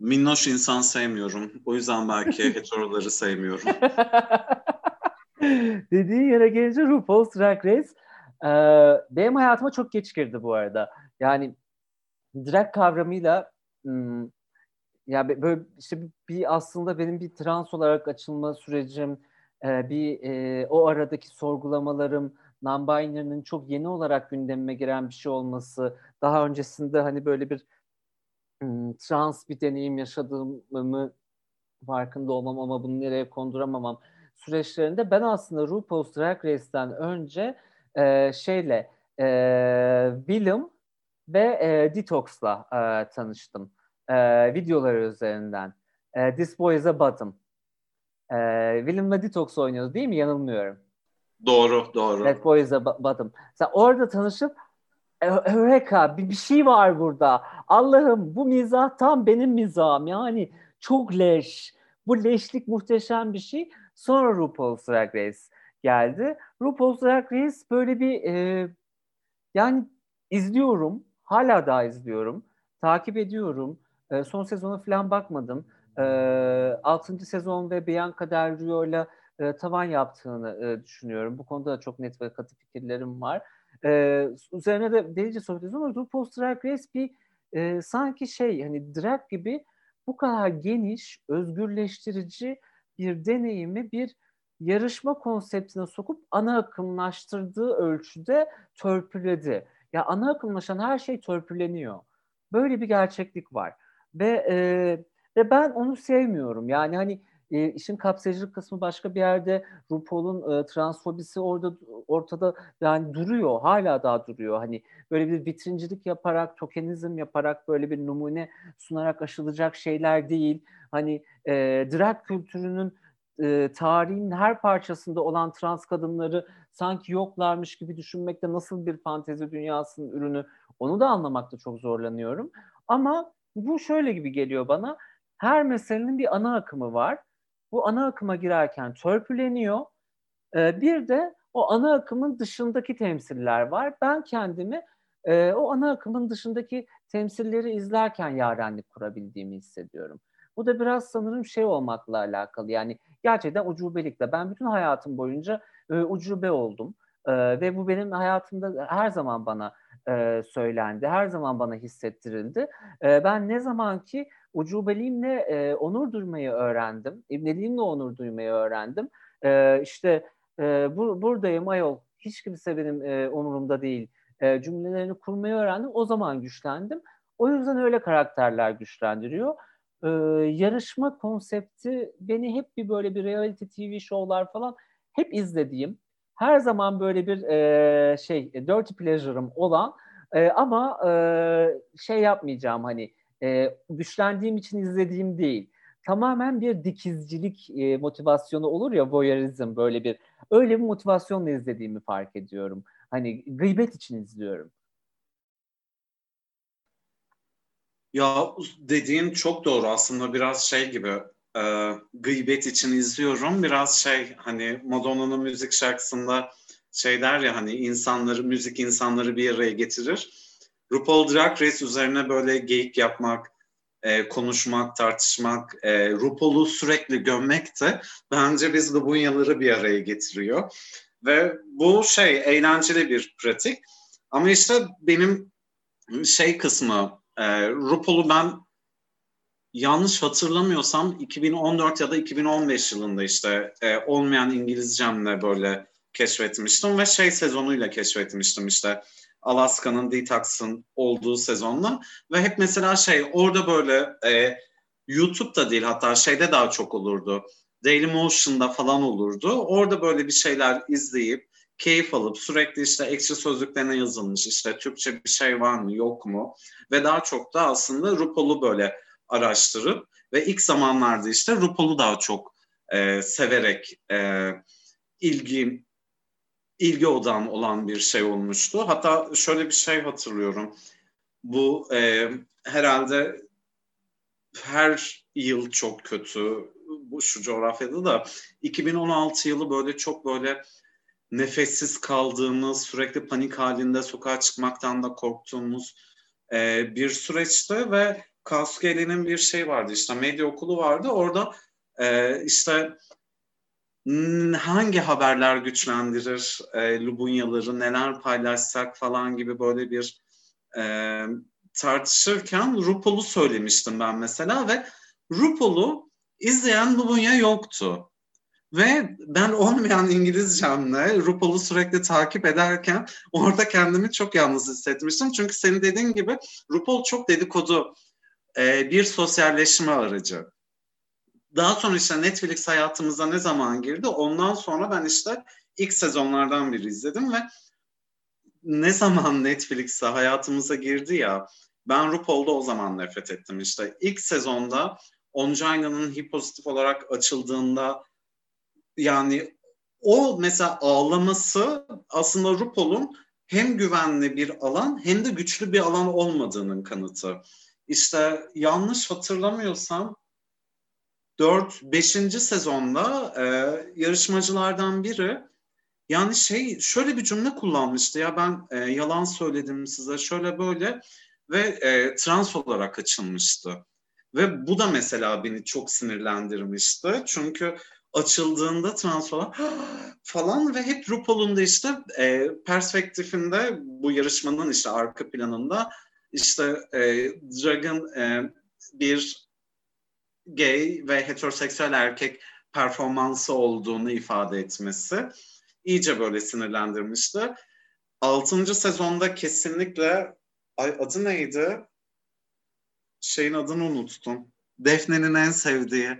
Minnoş insan sevmiyorum. O yüzden belki heteroları sevmiyorum. Dediğin yere gelince RuPaul's Drag Race e, benim hayatıma çok geç girdi bu arada. Yani drag kavramıyla hmm, ya böyle işte bir aslında benim bir trans olarak açılma sürecim, e, bir e, o aradaki sorgulamalarım, non-binary'nin çok yeni olarak gündemime giren bir şey olması, daha öncesinde hani böyle bir m, trans bir deneyim yaşadığımı farkında olmam ama bunu nereye konduramamam süreçlerinde ben aslında RuPaul's Drag Race'ten önce e, şeyle e, Willem ve e, Detox'la e, tanıştım e, videoları üzerinden. E, This Boy is a Bottom. E, Willem ve Detox oynuyordu değil mi? Yanılmıyorum. Doğru, doğru. That Boy is a Bottom. Sen orada tanışıp Eureka bir, bir şey var burada. Allah'ım bu mizah tam benim mizahım. Yani çok leş. Bu leşlik muhteşem bir şey. Sonra RuPaul's Drag Race geldi. RuPaul's Drag Race böyle bir e, yani izliyorum. Hala daha izliyorum. Takip ediyorum. E, son sezona falan bakmadım. E, 6. sezon ve Bianca Del Rio'yla e, tavan yaptığını e, düşünüyorum. Bu konuda da çok net ve katı fikirlerim var. E, üzerine de delice sohbet ama RuPaul's Drag Race bir e, sanki şey hani drag gibi bu kadar geniş, özgürleştirici bir deneyimi bir yarışma konseptine sokup ana akımlaştırdığı ölçüde törpüledi. Ya ana akımlaşan her şey törpüleniyor. Böyle bir gerçeklik var. Ve e, ve ben onu sevmiyorum. Yani hani e, işin kapsayıcılık kısmı başka bir yerde. RuPaul'un e, transfobisi orada ortada yani duruyor. Hala daha duruyor. Hani böyle bir vitrincilik yaparak, tokenizm yaparak böyle bir numune sunarak aşılacak şeyler değil. Hani e, drag kültürünün e, tarihin her parçasında olan trans kadınları sanki yoklarmış gibi düşünmekte nasıl bir fantezi dünyasının ürünü onu da anlamakta çok zorlanıyorum. Ama bu şöyle gibi geliyor bana. Her meselenin bir ana akımı var. Bu ana akıma girerken törpüleniyor. Ee, bir de o ana akımın dışındaki temsiller var. Ben kendimi e, o ana akımın dışındaki temsilleri izlerken yarenlik kurabildiğimi hissediyorum. Bu da biraz sanırım şey olmakla alakalı. Yani gerçekten ucubelikle. Ben bütün hayatım boyunca e, ucube oldum. E, ve bu benim hayatımda her zaman bana e, söylendi. Her zaman bana hissettirildi. E, ben ne zaman ki ucubeliğimle e, onur duymayı öğrendim. İbneliğimle onur duymayı öğrendim. E, işte e, bu, buradayım ayol. Hiç kimse benim e, onurumda değil. E, cümlelerini kurmayı öğrendim. O zaman güçlendim. O yüzden öyle karakterler güçlendiriyor. E, yarışma konsepti beni hep bir böyle bir reality TV show'lar falan hep izlediğim, her zaman böyle bir e, şey dirty pleasure'ım olan e, ama e, şey yapmayacağım hani e, güçlendiğim için izlediğim değil. Tamamen bir dikizcilik e, motivasyonu olur ya voyeurizm böyle bir öyle bir motivasyonla izlediğimi fark ediyorum. Hani gıybet için izliyorum. Ya dediğin çok doğru aslında biraz şey gibi e, gıybet için izliyorum. Biraz şey hani Madonna'nın müzik şarkısında şey der ya hani insanları, müzik insanları bir araya getirir. RuPaul Drag Race üzerine böyle geyik yapmak, e, konuşmak, tartışmak, e, RuPaul'u sürekli gömmek de bence biz Lubunyaları bir araya getiriyor. Ve bu şey eğlenceli bir pratik. Ama işte benim şey kısmı, e, RuPaul'u ben yanlış hatırlamıyorsam 2014 ya da 2015 yılında işte e, olmayan İngilizcemle böyle keşfetmiştim ve şey sezonuyla keşfetmiştim işte Alaska'nın Detox'ın olduğu sezonla ve hep mesela şey orada böyle e, YouTube'da değil hatta şeyde daha çok olurdu. Dailymotion'da falan olurdu. Orada böyle bir şeyler izleyip keyif alıp sürekli işte ekşi sözlüklerine yazılmış işte Türkçe bir şey var mı yok mu ve daha çok da aslında RuPaul'u böyle araştırıp ve ilk zamanlarda işte RuPaul'u daha çok e, severek e, ilgi ilgi odam olan bir şey olmuştu. Hatta şöyle bir şey hatırlıyorum. Bu e, herhalde her yıl çok kötü bu şu coğrafyada da 2016 yılı böyle çok böyle nefessiz kaldığımız, sürekli panik halinde sokağa çıkmaktan da korktuğumuz e, bir süreçte ve Kaskeli'nin bir şey vardı işte medya okulu vardı. Orada e, işte hangi haberler güçlendirir e, Lubunyaları, neler paylaşsak falan gibi böyle bir e, tartışırken Rupol'u söylemiştim ben mesela ve Rupol'u izleyen Lubunya yoktu. Ve ben olmayan İngilizcemle RuPaul'u sürekli takip ederken orada kendimi çok yalnız hissetmiştim. Çünkü senin dediğin gibi RuPaul çok dedikodu e, bir sosyalleşme aracı. Daha sonra işte Netflix hayatımıza ne zaman girdi? Ondan sonra ben işte ilk sezonlardan biri izledim ve ne zaman Netflix'e hayatımıza girdi ya ben RuPaul'da o zaman nefret ettim işte. ilk sezonda Ongina'nın hip pozitif olarak açıldığında yani o mesela ağlaması aslında RuPaul'un hem güvenli bir alan hem de güçlü bir alan olmadığının kanıtı işte yanlış hatırlamıyorsam 4-5. sezonda e, yarışmacılardan biri yani şey şöyle bir cümle kullanmıştı ya ben e, yalan söyledim size şöyle böyle ve e, trans olarak açılmıştı. Ve bu da mesela beni çok sinirlendirmişti. Çünkü açıldığında trans olan falan ve hep RuPaul'un da işte e, perspektifinde bu yarışmanın işte arka planında işte e, Dragon e, bir gay ve heteroseksüel erkek performansı olduğunu ifade etmesi iyice böyle sinirlendirmişti. Altıncı sezonda kesinlikle ay adı neydi? Şeyin adını unuttum. Defne'nin en sevdiği.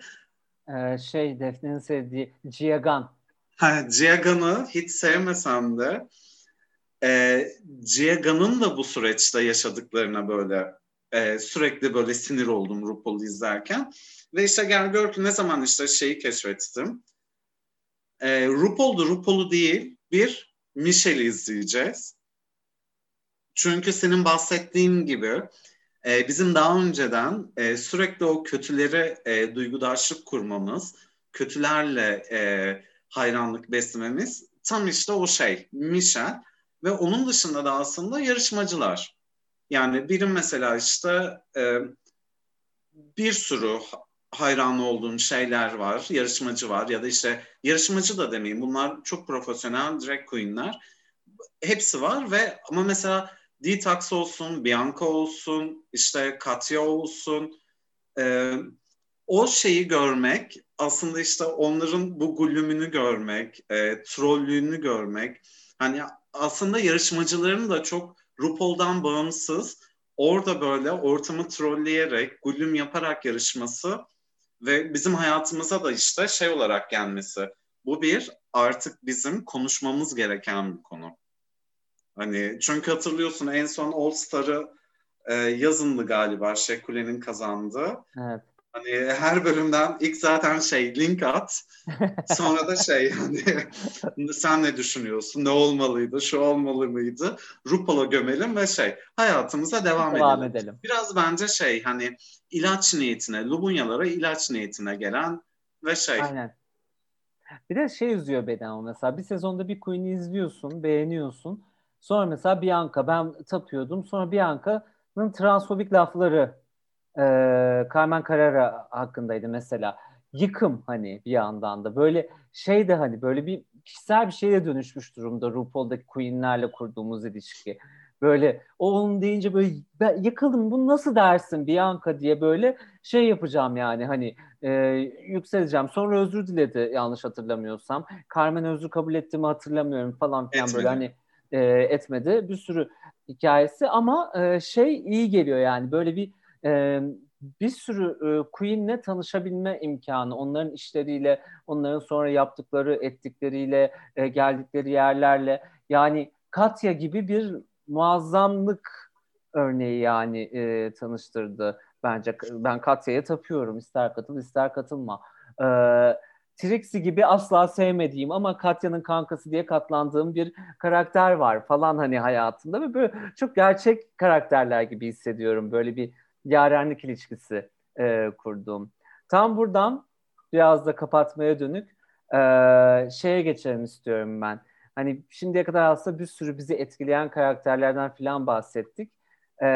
Ee, şey Defne'nin sevdiği Giagan. Ha, Giagan'ı hiç sevmesem de e, Giaga'nın da bu süreçte yaşadıklarına böyle e, sürekli böyle sinir oldum RuPaul'u izlerken. Ve işte gel gör ki ne zaman işte şeyi keşfettim. E, RuPaul'du RuPaul'u değil bir Michelle'i izleyeceğiz. Çünkü senin bahsettiğin gibi e, bizim daha önceden e, sürekli o kötülere e, duygudaşlık kurmamız, kötülerle e, hayranlık beslememiz tam işte o şey Michel ve onun dışında da aslında yarışmacılar. Yani birim mesela işte e, bir sürü hayran olduğum şeyler var, yarışmacı var ya da işte yarışmacı da demeyeyim bunlar çok profesyonel drag queenler. Hepsi var ve ama mesela Detox olsun, Bianca olsun, işte Katya olsun e, o şeyi görmek aslında işte onların bu gülümünü görmek, e, trollüğünü görmek hani aslında yarışmacıların da çok RuPaul'dan bağımsız orada böyle ortamı trolleyerek, gülüm yaparak yarışması ve bizim hayatımıza da işte şey olarak gelmesi. Bu bir artık bizim konuşmamız gereken bir konu. Hani çünkü hatırlıyorsun en son All Star'ı e, yazındı galiba Şekule'nin kazandığı. Evet. Hani her bölümden ilk zaten şey link at. Sonra da şey hani sen ne düşünüyorsun? Ne olmalıydı? Şu olmalı mıydı? RuPaul'a gömelim ve şey hayatımıza devam, devam edelim. edelim. Biraz bence şey hani ilaç niyetine, Lubunyalara ilaç niyetine gelen ve şey. Aynen. Bir de şey üzüyor beni ama mesela bir sezonda bir Queen'i izliyorsun, beğeniyorsun. Sonra mesela Bianca ben tapıyordum. Sonra Bianca'nın transfobik lafları e, Carmen Carrera hakkındaydı mesela. Yıkım hani bir yandan da böyle şey de hani böyle bir kişisel bir şeye dönüşmüş durumda RuPaul'daki Queen'lerle kurduğumuz ilişki. Böyle o onun deyince böyle ben yıkıldım bunu nasıl dersin Bianca diye böyle şey yapacağım yani hani e, yükseleceğim. Sonra özür diledi yanlış hatırlamıyorsam. Carmen özür kabul etti mi hatırlamıyorum falan filan böyle hani e, etmedi. Bir sürü hikayesi ama e, şey iyi geliyor yani böyle bir e, bir sürü e, Queen'le tanışabilme imkanı, onların işleriyle, onların sonra yaptıkları, ettikleriyle, e, geldikleri yerlerle. Yani Katya gibi bir muazzamlık örneği yani e, tanıştırdı bence. Ben Katya'ya tapıyorum. İster katıl ister katılma. E, Trixie gibi asla sevmediğim ama Katya'nın kankası diye katlandığım bir karakter var falan hani hayatımda ve böyle çok gerçek karakterler gibi hissediyorum. Böyle bir yarenlik ilişkisi e, kurduğum. Tam buradan biraz da kapatmaya dönük e, şeye geçelim istiyorum ben. Hani şimdiye kadar aslında bir sürü bizi etkileyen karakterlerden filan bahsettik. E,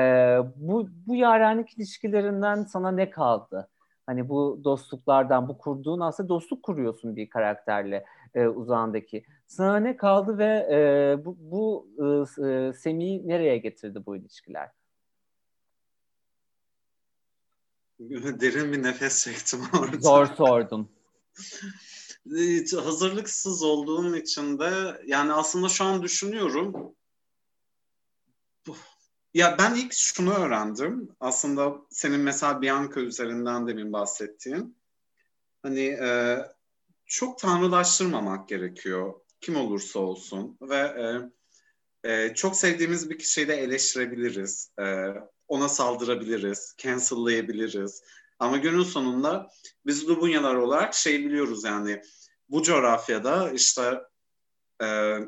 bu, bu yarenlik ilişkilerinden sana ne kaldı? Hani bu dostluklardan, bu kurduğun aslında dostluk kuruyorsun bir karakterle e, uzağındaki. Sana ne kaldı ve e, bu, bu e Semih'i nereye getirdi bu ilişkiler? Derin bir nefes çektim orada. Zor sordum. Hazırlıksız olduğum için de yani aslında şu an düşünüyorum. Ya ben ilk şunu öğrendim. Aslında senin mesela Bianca üzerinden demin bahsettiğin. Hani e, çok tanrılaştırmamak gerekiyor. Kim olursa olsun. Ve e, e, çok sevdiğimiz bir kişiyi de eleştirebiliriz. E, ona saldırabiliriz, cancellayabiliriz. Ama günün sonunda biz Lubunyalar olarak şey biliyoruz yani bu coğrafyada işte e,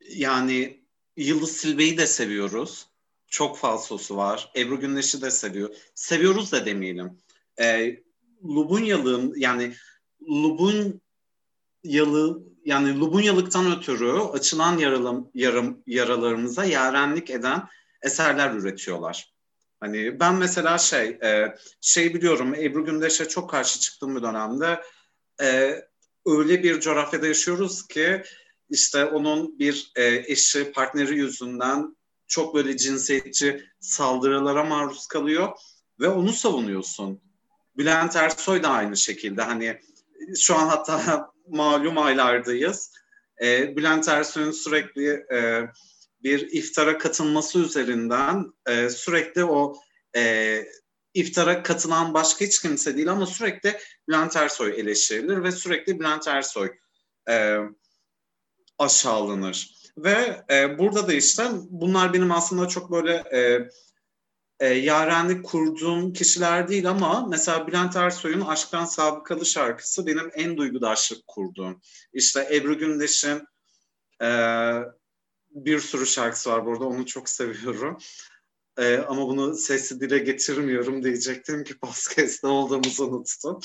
yani Yıldız Silbe'yi de seviyoruz. Çok falsosu var. Ebru Gündeş'i de seviyor. Seviyoruz da demeyelim. E, Lubunyalığın yani Lubun yalı yani Lubunyalıktan ötürü açılan yaralım, yarım, yaralarımıza yarenlik eden eserler üretiyorlar. Hani ben mesela şey e, şey biliyorum Ebru Gündeş'e çok karşı çıktığım bir dönemde e, öyle bir coğrafyada yaşıyoruz ki işte onun bir e, eşi partneri yüzünden çok böyle cinsiyetçi saldırılara maruz kalıyor ve onu savunuyorsun. Bülent Ersoy da aynı şekilde hani şu an hatta malum aylardayız. E, Bülent Ersoy'un sürekli e, bir iftara katılması üzerinden e, sürekli o e, iftara katılan başka hiç kimse değil ama sürekli Bülent Ersoy eleştirilir ve sürekli Bülent Ersoy e, aşağılanır. Ve e, burada da işte bunlar benim aslında çok böyle e, e, yarenlik kurduğum kişiler değil ama mesela Bülent Ersoy'un Aşktan Sabıkalı şarkısı benim en duygudaşlık kurduğum. İşte Ebru Gündeş'in e, bir sürü şarkısı var burada onu çok seviyorum. e, ama bunu sesli dile getirmiyorum diyecektim ki podcast'te olduğumuzu unuttum.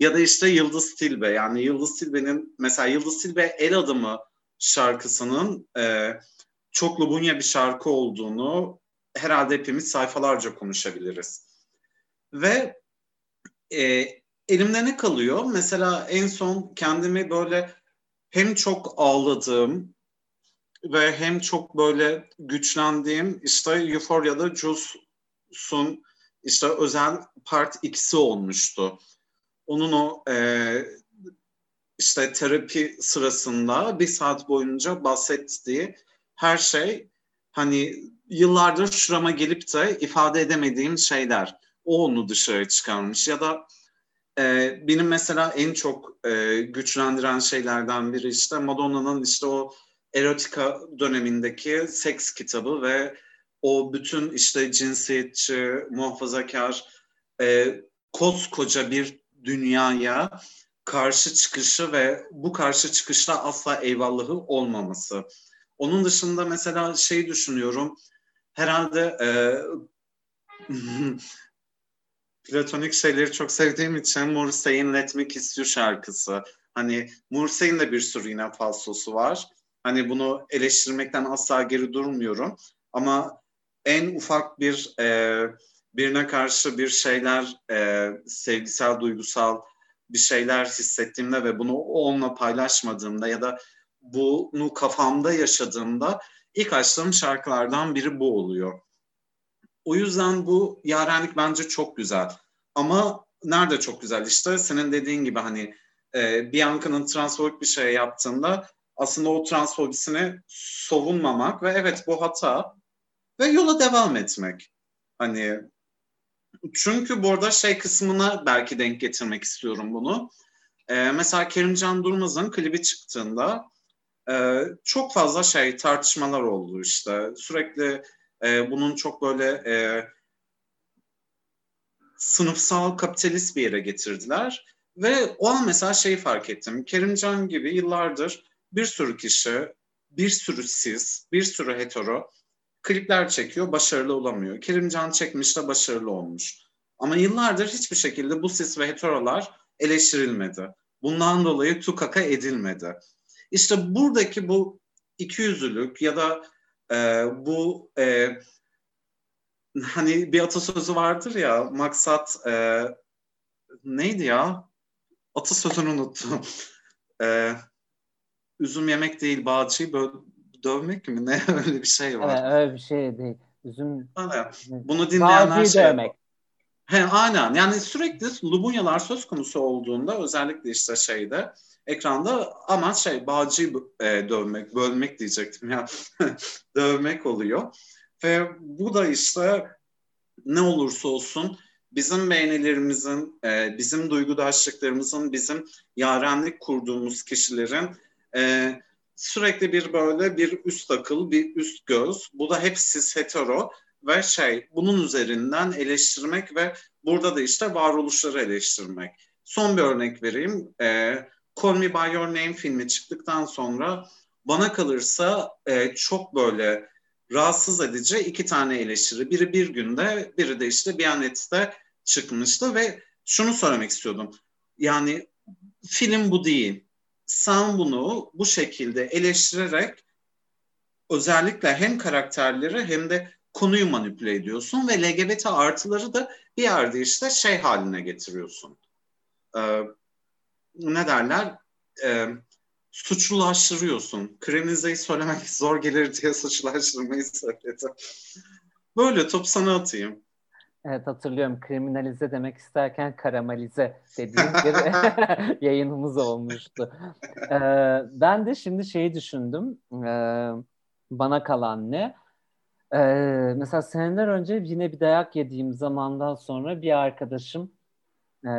Ya da işte Yıldız Tilbe yani Yıldız Tilbe'nin mesela Yıldız Tilbe El Adımı şarkısının e, çok Lubunya bir şarkı olduğunu herhalde hepimiz sayfalarca konuşabiliriz. Ve e, elimde ne kalıyor? Mesela en son kendimi böyle hem çok ağladığım ve hem çok böyle güçlendiğim işte Euphoria'da Jules'un işte özel part ikisi olmuştu. Onun o e, işte terapi sırasında bir saat boyunca bahsettiği her şey hani yıllardır şurama gelip de ifade edemediğim şeyler. O onu dışarı çıkarmış ya da e, benim mesela en çok e, güçlendiren şeylerden biri işte Madonna'nın işte o erotika dönemindeki seks kitabı ve o bütün işte cinsiyetçi, muhafazakar, e, koskoca bir dünyaya karşı çıkışı ve bu karşı çıkışta asla eyvallahı olmaması. Onun dışında mesela şey düşünüyorum, herhalde e, platonik şeyleri çok sevdiğim için Morrissey'in Let Me Kiss You şarkısı. Hani Morrissey'in de bir sürü yine falsosu var. Hani bunu eleştirmekten asla geri durmuyorum. Ama en ufak bir e, birine karşı bir şeyler e, sevgisel, duygusal bir şeyler hissettiğimde ve bunu onunla paylaşmadığımda ya da bunu kafamda yaşadığımda ilk açtığım şarkılardan biri bu oluyor. O yüzden bu yarenlik bence çok güzel. Ama nerede çok güzel işte senin dediğin gibi hani e, Bianca'nın transfobik bir şey yaptığında aslında o transfobisini savunmamak ve evet bu hata ve yola devam etmek. Hani çünkü burada şey kısmına belki denk getirmek istiyorum bunu. Ee, mesela Kerimcan Durmaz'ın klibi çıktığında e, çok fazla şey tartışmalar oldu işte. Sürekli e, bunun çok böyle e, sınıfsal kapitalist bir yere getirdiler. Ve o an mesela şeyi fark ettim. Kerimcan gibi yıllardır bir sürü kişi, bir sürü siz, bir sürü hetero klipler çekiyor, başarılı olamıyor. Kerimcan çekmiş de başarılı olmuş. Ama yıllardır hiçbir şekilde bu sis ve heterolar eleştirilmedi. Bundan dolayı tukaka edilmedi. İşte buradaki bu ikiyüzlülük ya da e, bu e, hani bir atasözü vardır ya maksat e, neydi ya? Atasözünü unuttum. E, üzüm yemek değil bağcıyı bö- dövmek mi? Ne öyle bir şey var. Evet, öyle bir şey değil. Üzüm... Evet. Bunu dinleyenler Bağcıyı şey... dövmek. He, aynen. Yani sürekli lubunyalar söz konusu olduğunda özellikle işte şeyde ekranda ama şey bağcıyı e, dövmek, bölmek diyecektim ya. dövmek oluyor. Ve bu da işte ne olursa olsun bizim beğenilerimizin, e, bizim duygudaşlıklarımızın, bizim yarenlik kurduğumuz kişilerin e, sürekli bir böyle bir üst akıl, bir üst göz. Bu da hep cis hetero ve şey bunun üzerinden eleştirmek ve burada da işte varoluşları eleştirmek. Son bir örnek vereyim. E, Call Me By Your Name filmi çıktıktan sonra bana kalırsa e, çok böyle rahatsız edici iki tane eleştiri. Biri bir günde, biri de işte Biyanet'te çıkmıştı ve şunu söylemek istiyordum. Yani film bu değil. Sen bunu bu şekilde eleştirerek özellikle hem karakterleri hem de konuyu manipüle ediyorsun ve LGBT artıları da bir yerde işte şey haline getiriyorsun. Ee, ne derler? Ee, suçlulaştırıyorsun. Kriminalizeyi söylemek zor gelir diye suçlulaştırmayı söyledim. Böyle top sana atayım. Evet hatırlıyorum kriminalize demek isterken karamelize dediğim bir yayınımız olmuştu. Ee, ben de şimdi şeyi düşündüm. Ee, bana kalan ne? Ee, mesela seneler önce yine bir dayak yediğim zamandan sonra bir arkadaşım e,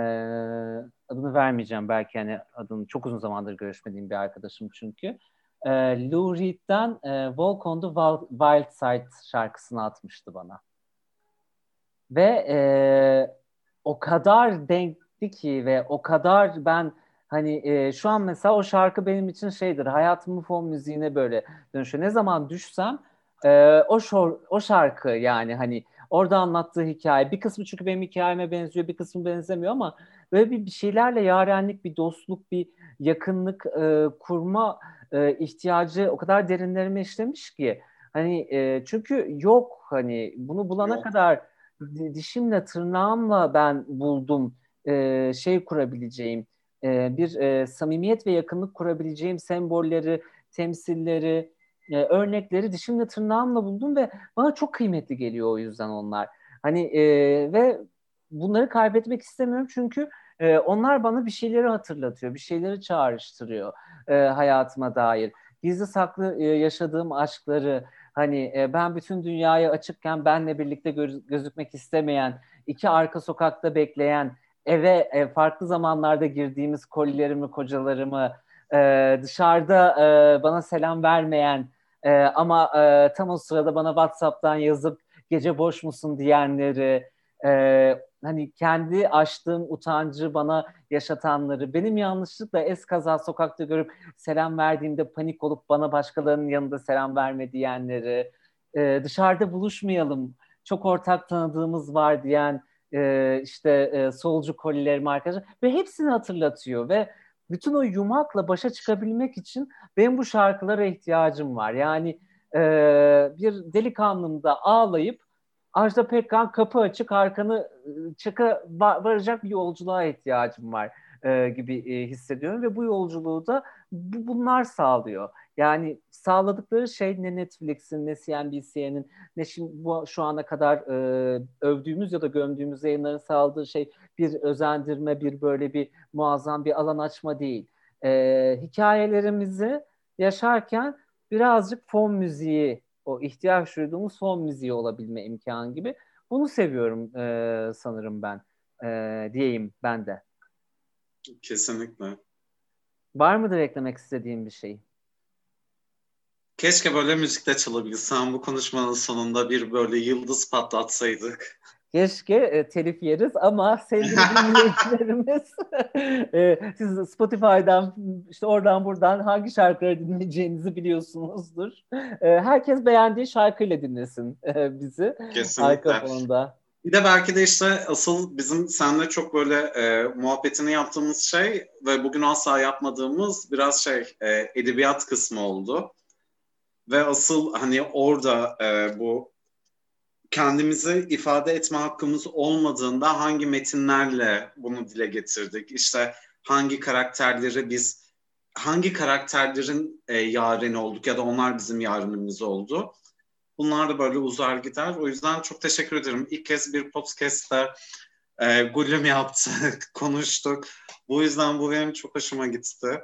adını vermeyeceğim belki hani adını çok uzun zamandır görüşmediğim bir arkadaşım çünkü. E, Lou Reed'den e, Walk on the Wild Side şarkısını atmıştı bana. Ve e, o kadar denkti ki ve o kadar ben hani e, şu an mesela o şarkı benim için şeydir hayatımın fon müziğine böyle dönüşüyor. Ne zaman düşsem E, o, şor, o şarkı yani hani orada anlattığı hikaye bir kısmı çünkü benim hikayeme benziyor bir kısmı benzemiyor ama böyle bir, bir şeylerle yarenlik bir dostluk bir yakınlık e, kurma e, ihtiyacı o kadar derinlerime işlemiş ki hani e, çünkü yok hani bunu bulana yok. kadar dişimle tırnağımla ben buldum e, şey kurabileceğim e, bir e, samimiyet ve yakınlık kurabileceğim sembolleri temsilleri e, örnekleri dişimle tırnağımla buldum ve bana çok kıymetli geliyor o yüzden onlar. Hani e, ve bunları kaybetmek istemiyorum çünkü e, onlar bana bir şeyleri hatırlatıyor bir şeyleri çağrıştırıyor e, hayatıma dair. Gizli saklı e, yaşadığım aşkları hani e, ben bütün dünyaya açıkken benle birlikte göz, gözükmek istemeyen, iki arka sokakta bekleyen, eve e, farklı zamanlarda girdiğimiz kolilerimi, kocalarımı, e, dışarıda e, bana selam vermeyen e, ama e, tam o sırada bana WhatsApp'tan yazıp gece boş musun? diyenleri, e, hani kendi açtığım utancı bana yaşatanları, benim yanlışlıkla es kaza sokakta görüp selam verdiğimde panik olup bana başkalarının yanında selam verme diyenleri, e, dışarıda buluşmayalım, çok ortak tanıdığımız var diyen e, işte e, solcu kolilerim arkadaşlar ve hepsini hatırlatıyor ve bütün o yumakla başa çıkabilmek için benim bu şarkılara ihtiyacım var. Yani e, bir delikanlımda ağlayıp Ajda Pekkan kapı açık arkanı ıı, çıka varacak bir yolculuğa ihtiyacım var e, gibi e, hissediyorum ve bu yolculuğu da bu, bunlar sağlıyor. Yani sağladıkları şey ne Netflix'in ne CNBC'nin ne şimdi bu şu ana kadar e, övdüğümüz ya da gömdüğümüz yayınların sağladığı şey bir özendirme, bir böyle bir muazzam bir alan açma değil. E, hikayelerimizi yaşarken birazcık fon müziği o ihtiyaç duyduğumuz son müziği olabilme imkanı gibi. Bunu seviyorum e, sanırım ben. E, diyeyim ben de. Kesinlikle. Var mıdır eklemek istediğin bir şey? Keşke böyle müzikte çalabilsem bu konuşmanın sonunda bir böyle yıldız patlatsaydık. Keşke e, telif yeriz ama sevgili dinleyicilerimiz e, siz Spotify'dan işte oradan buradan hangi şarkıları dinleyeceğinizi biliyorsunuzdur. E, herkes beğendiği şarkıyla dinlesin e, bizi. Kesinlikle. Arka fonda. Bir de belki de işte asıl bizim seninle çok böyle e, muhabbetini yaptığımız şey ve bugün asla yapmadığımız biraz şey e, edebiyat kısmı oldu. Ve asıl hani orada e, bu kendimizi ifade etme hakkımız olmadığında hangi metinlerle bunu dile getirdik? İşte hangi karakterleri biz hangi karakterlerin e, yareni olduk ya da onlar bizim yarenimiz oldu. Bunlar da böyle uzar gider. O yüzden çok teşekkür ederim. İlk kez bir podcast'te e, gülüm yaptık, konuştuk. Bu yüzden bu benim çok hoşuma gitti.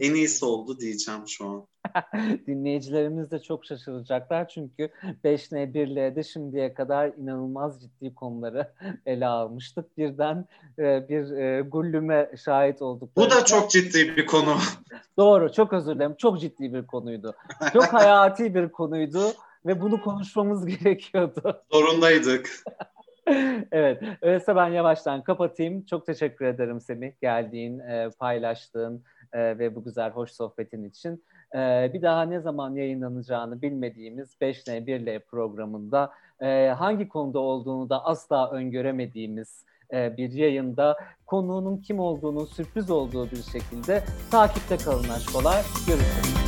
En iyisi oldu diyeceğim şu an. Dinleyicilerimiz de çok şaşıracaklar çünkü 5N1L'de şimdiye kadar inanılmaz ciddi konuları ele almıştık. Birden e, bir e, gullüme şahit olduk. Bu da çok ciddi bir konu. Doğru, çok özür dilerim. Çok ciddi bir konuydu. Çok hayati bir konuydu ve bunu konuşmamız gerekiyordu. Zorundaydık. evet, öyleyse ben yavaştan kapatayım. Çok teşekkür ederim Semih geldiğin, e, paylaştığın e, ve bu güzel hoş sohbetin için. E, bir daha ne zaman yayınlanacağını bilmediğimiz 5N 1L programında e, hangi konuda olduğunu da asla öngöremediğimiz e, bir yayında konuğunun kim olduğunu sürpriz olduğu bir şekilde takipte kalın aşkolar. Görüşürüz.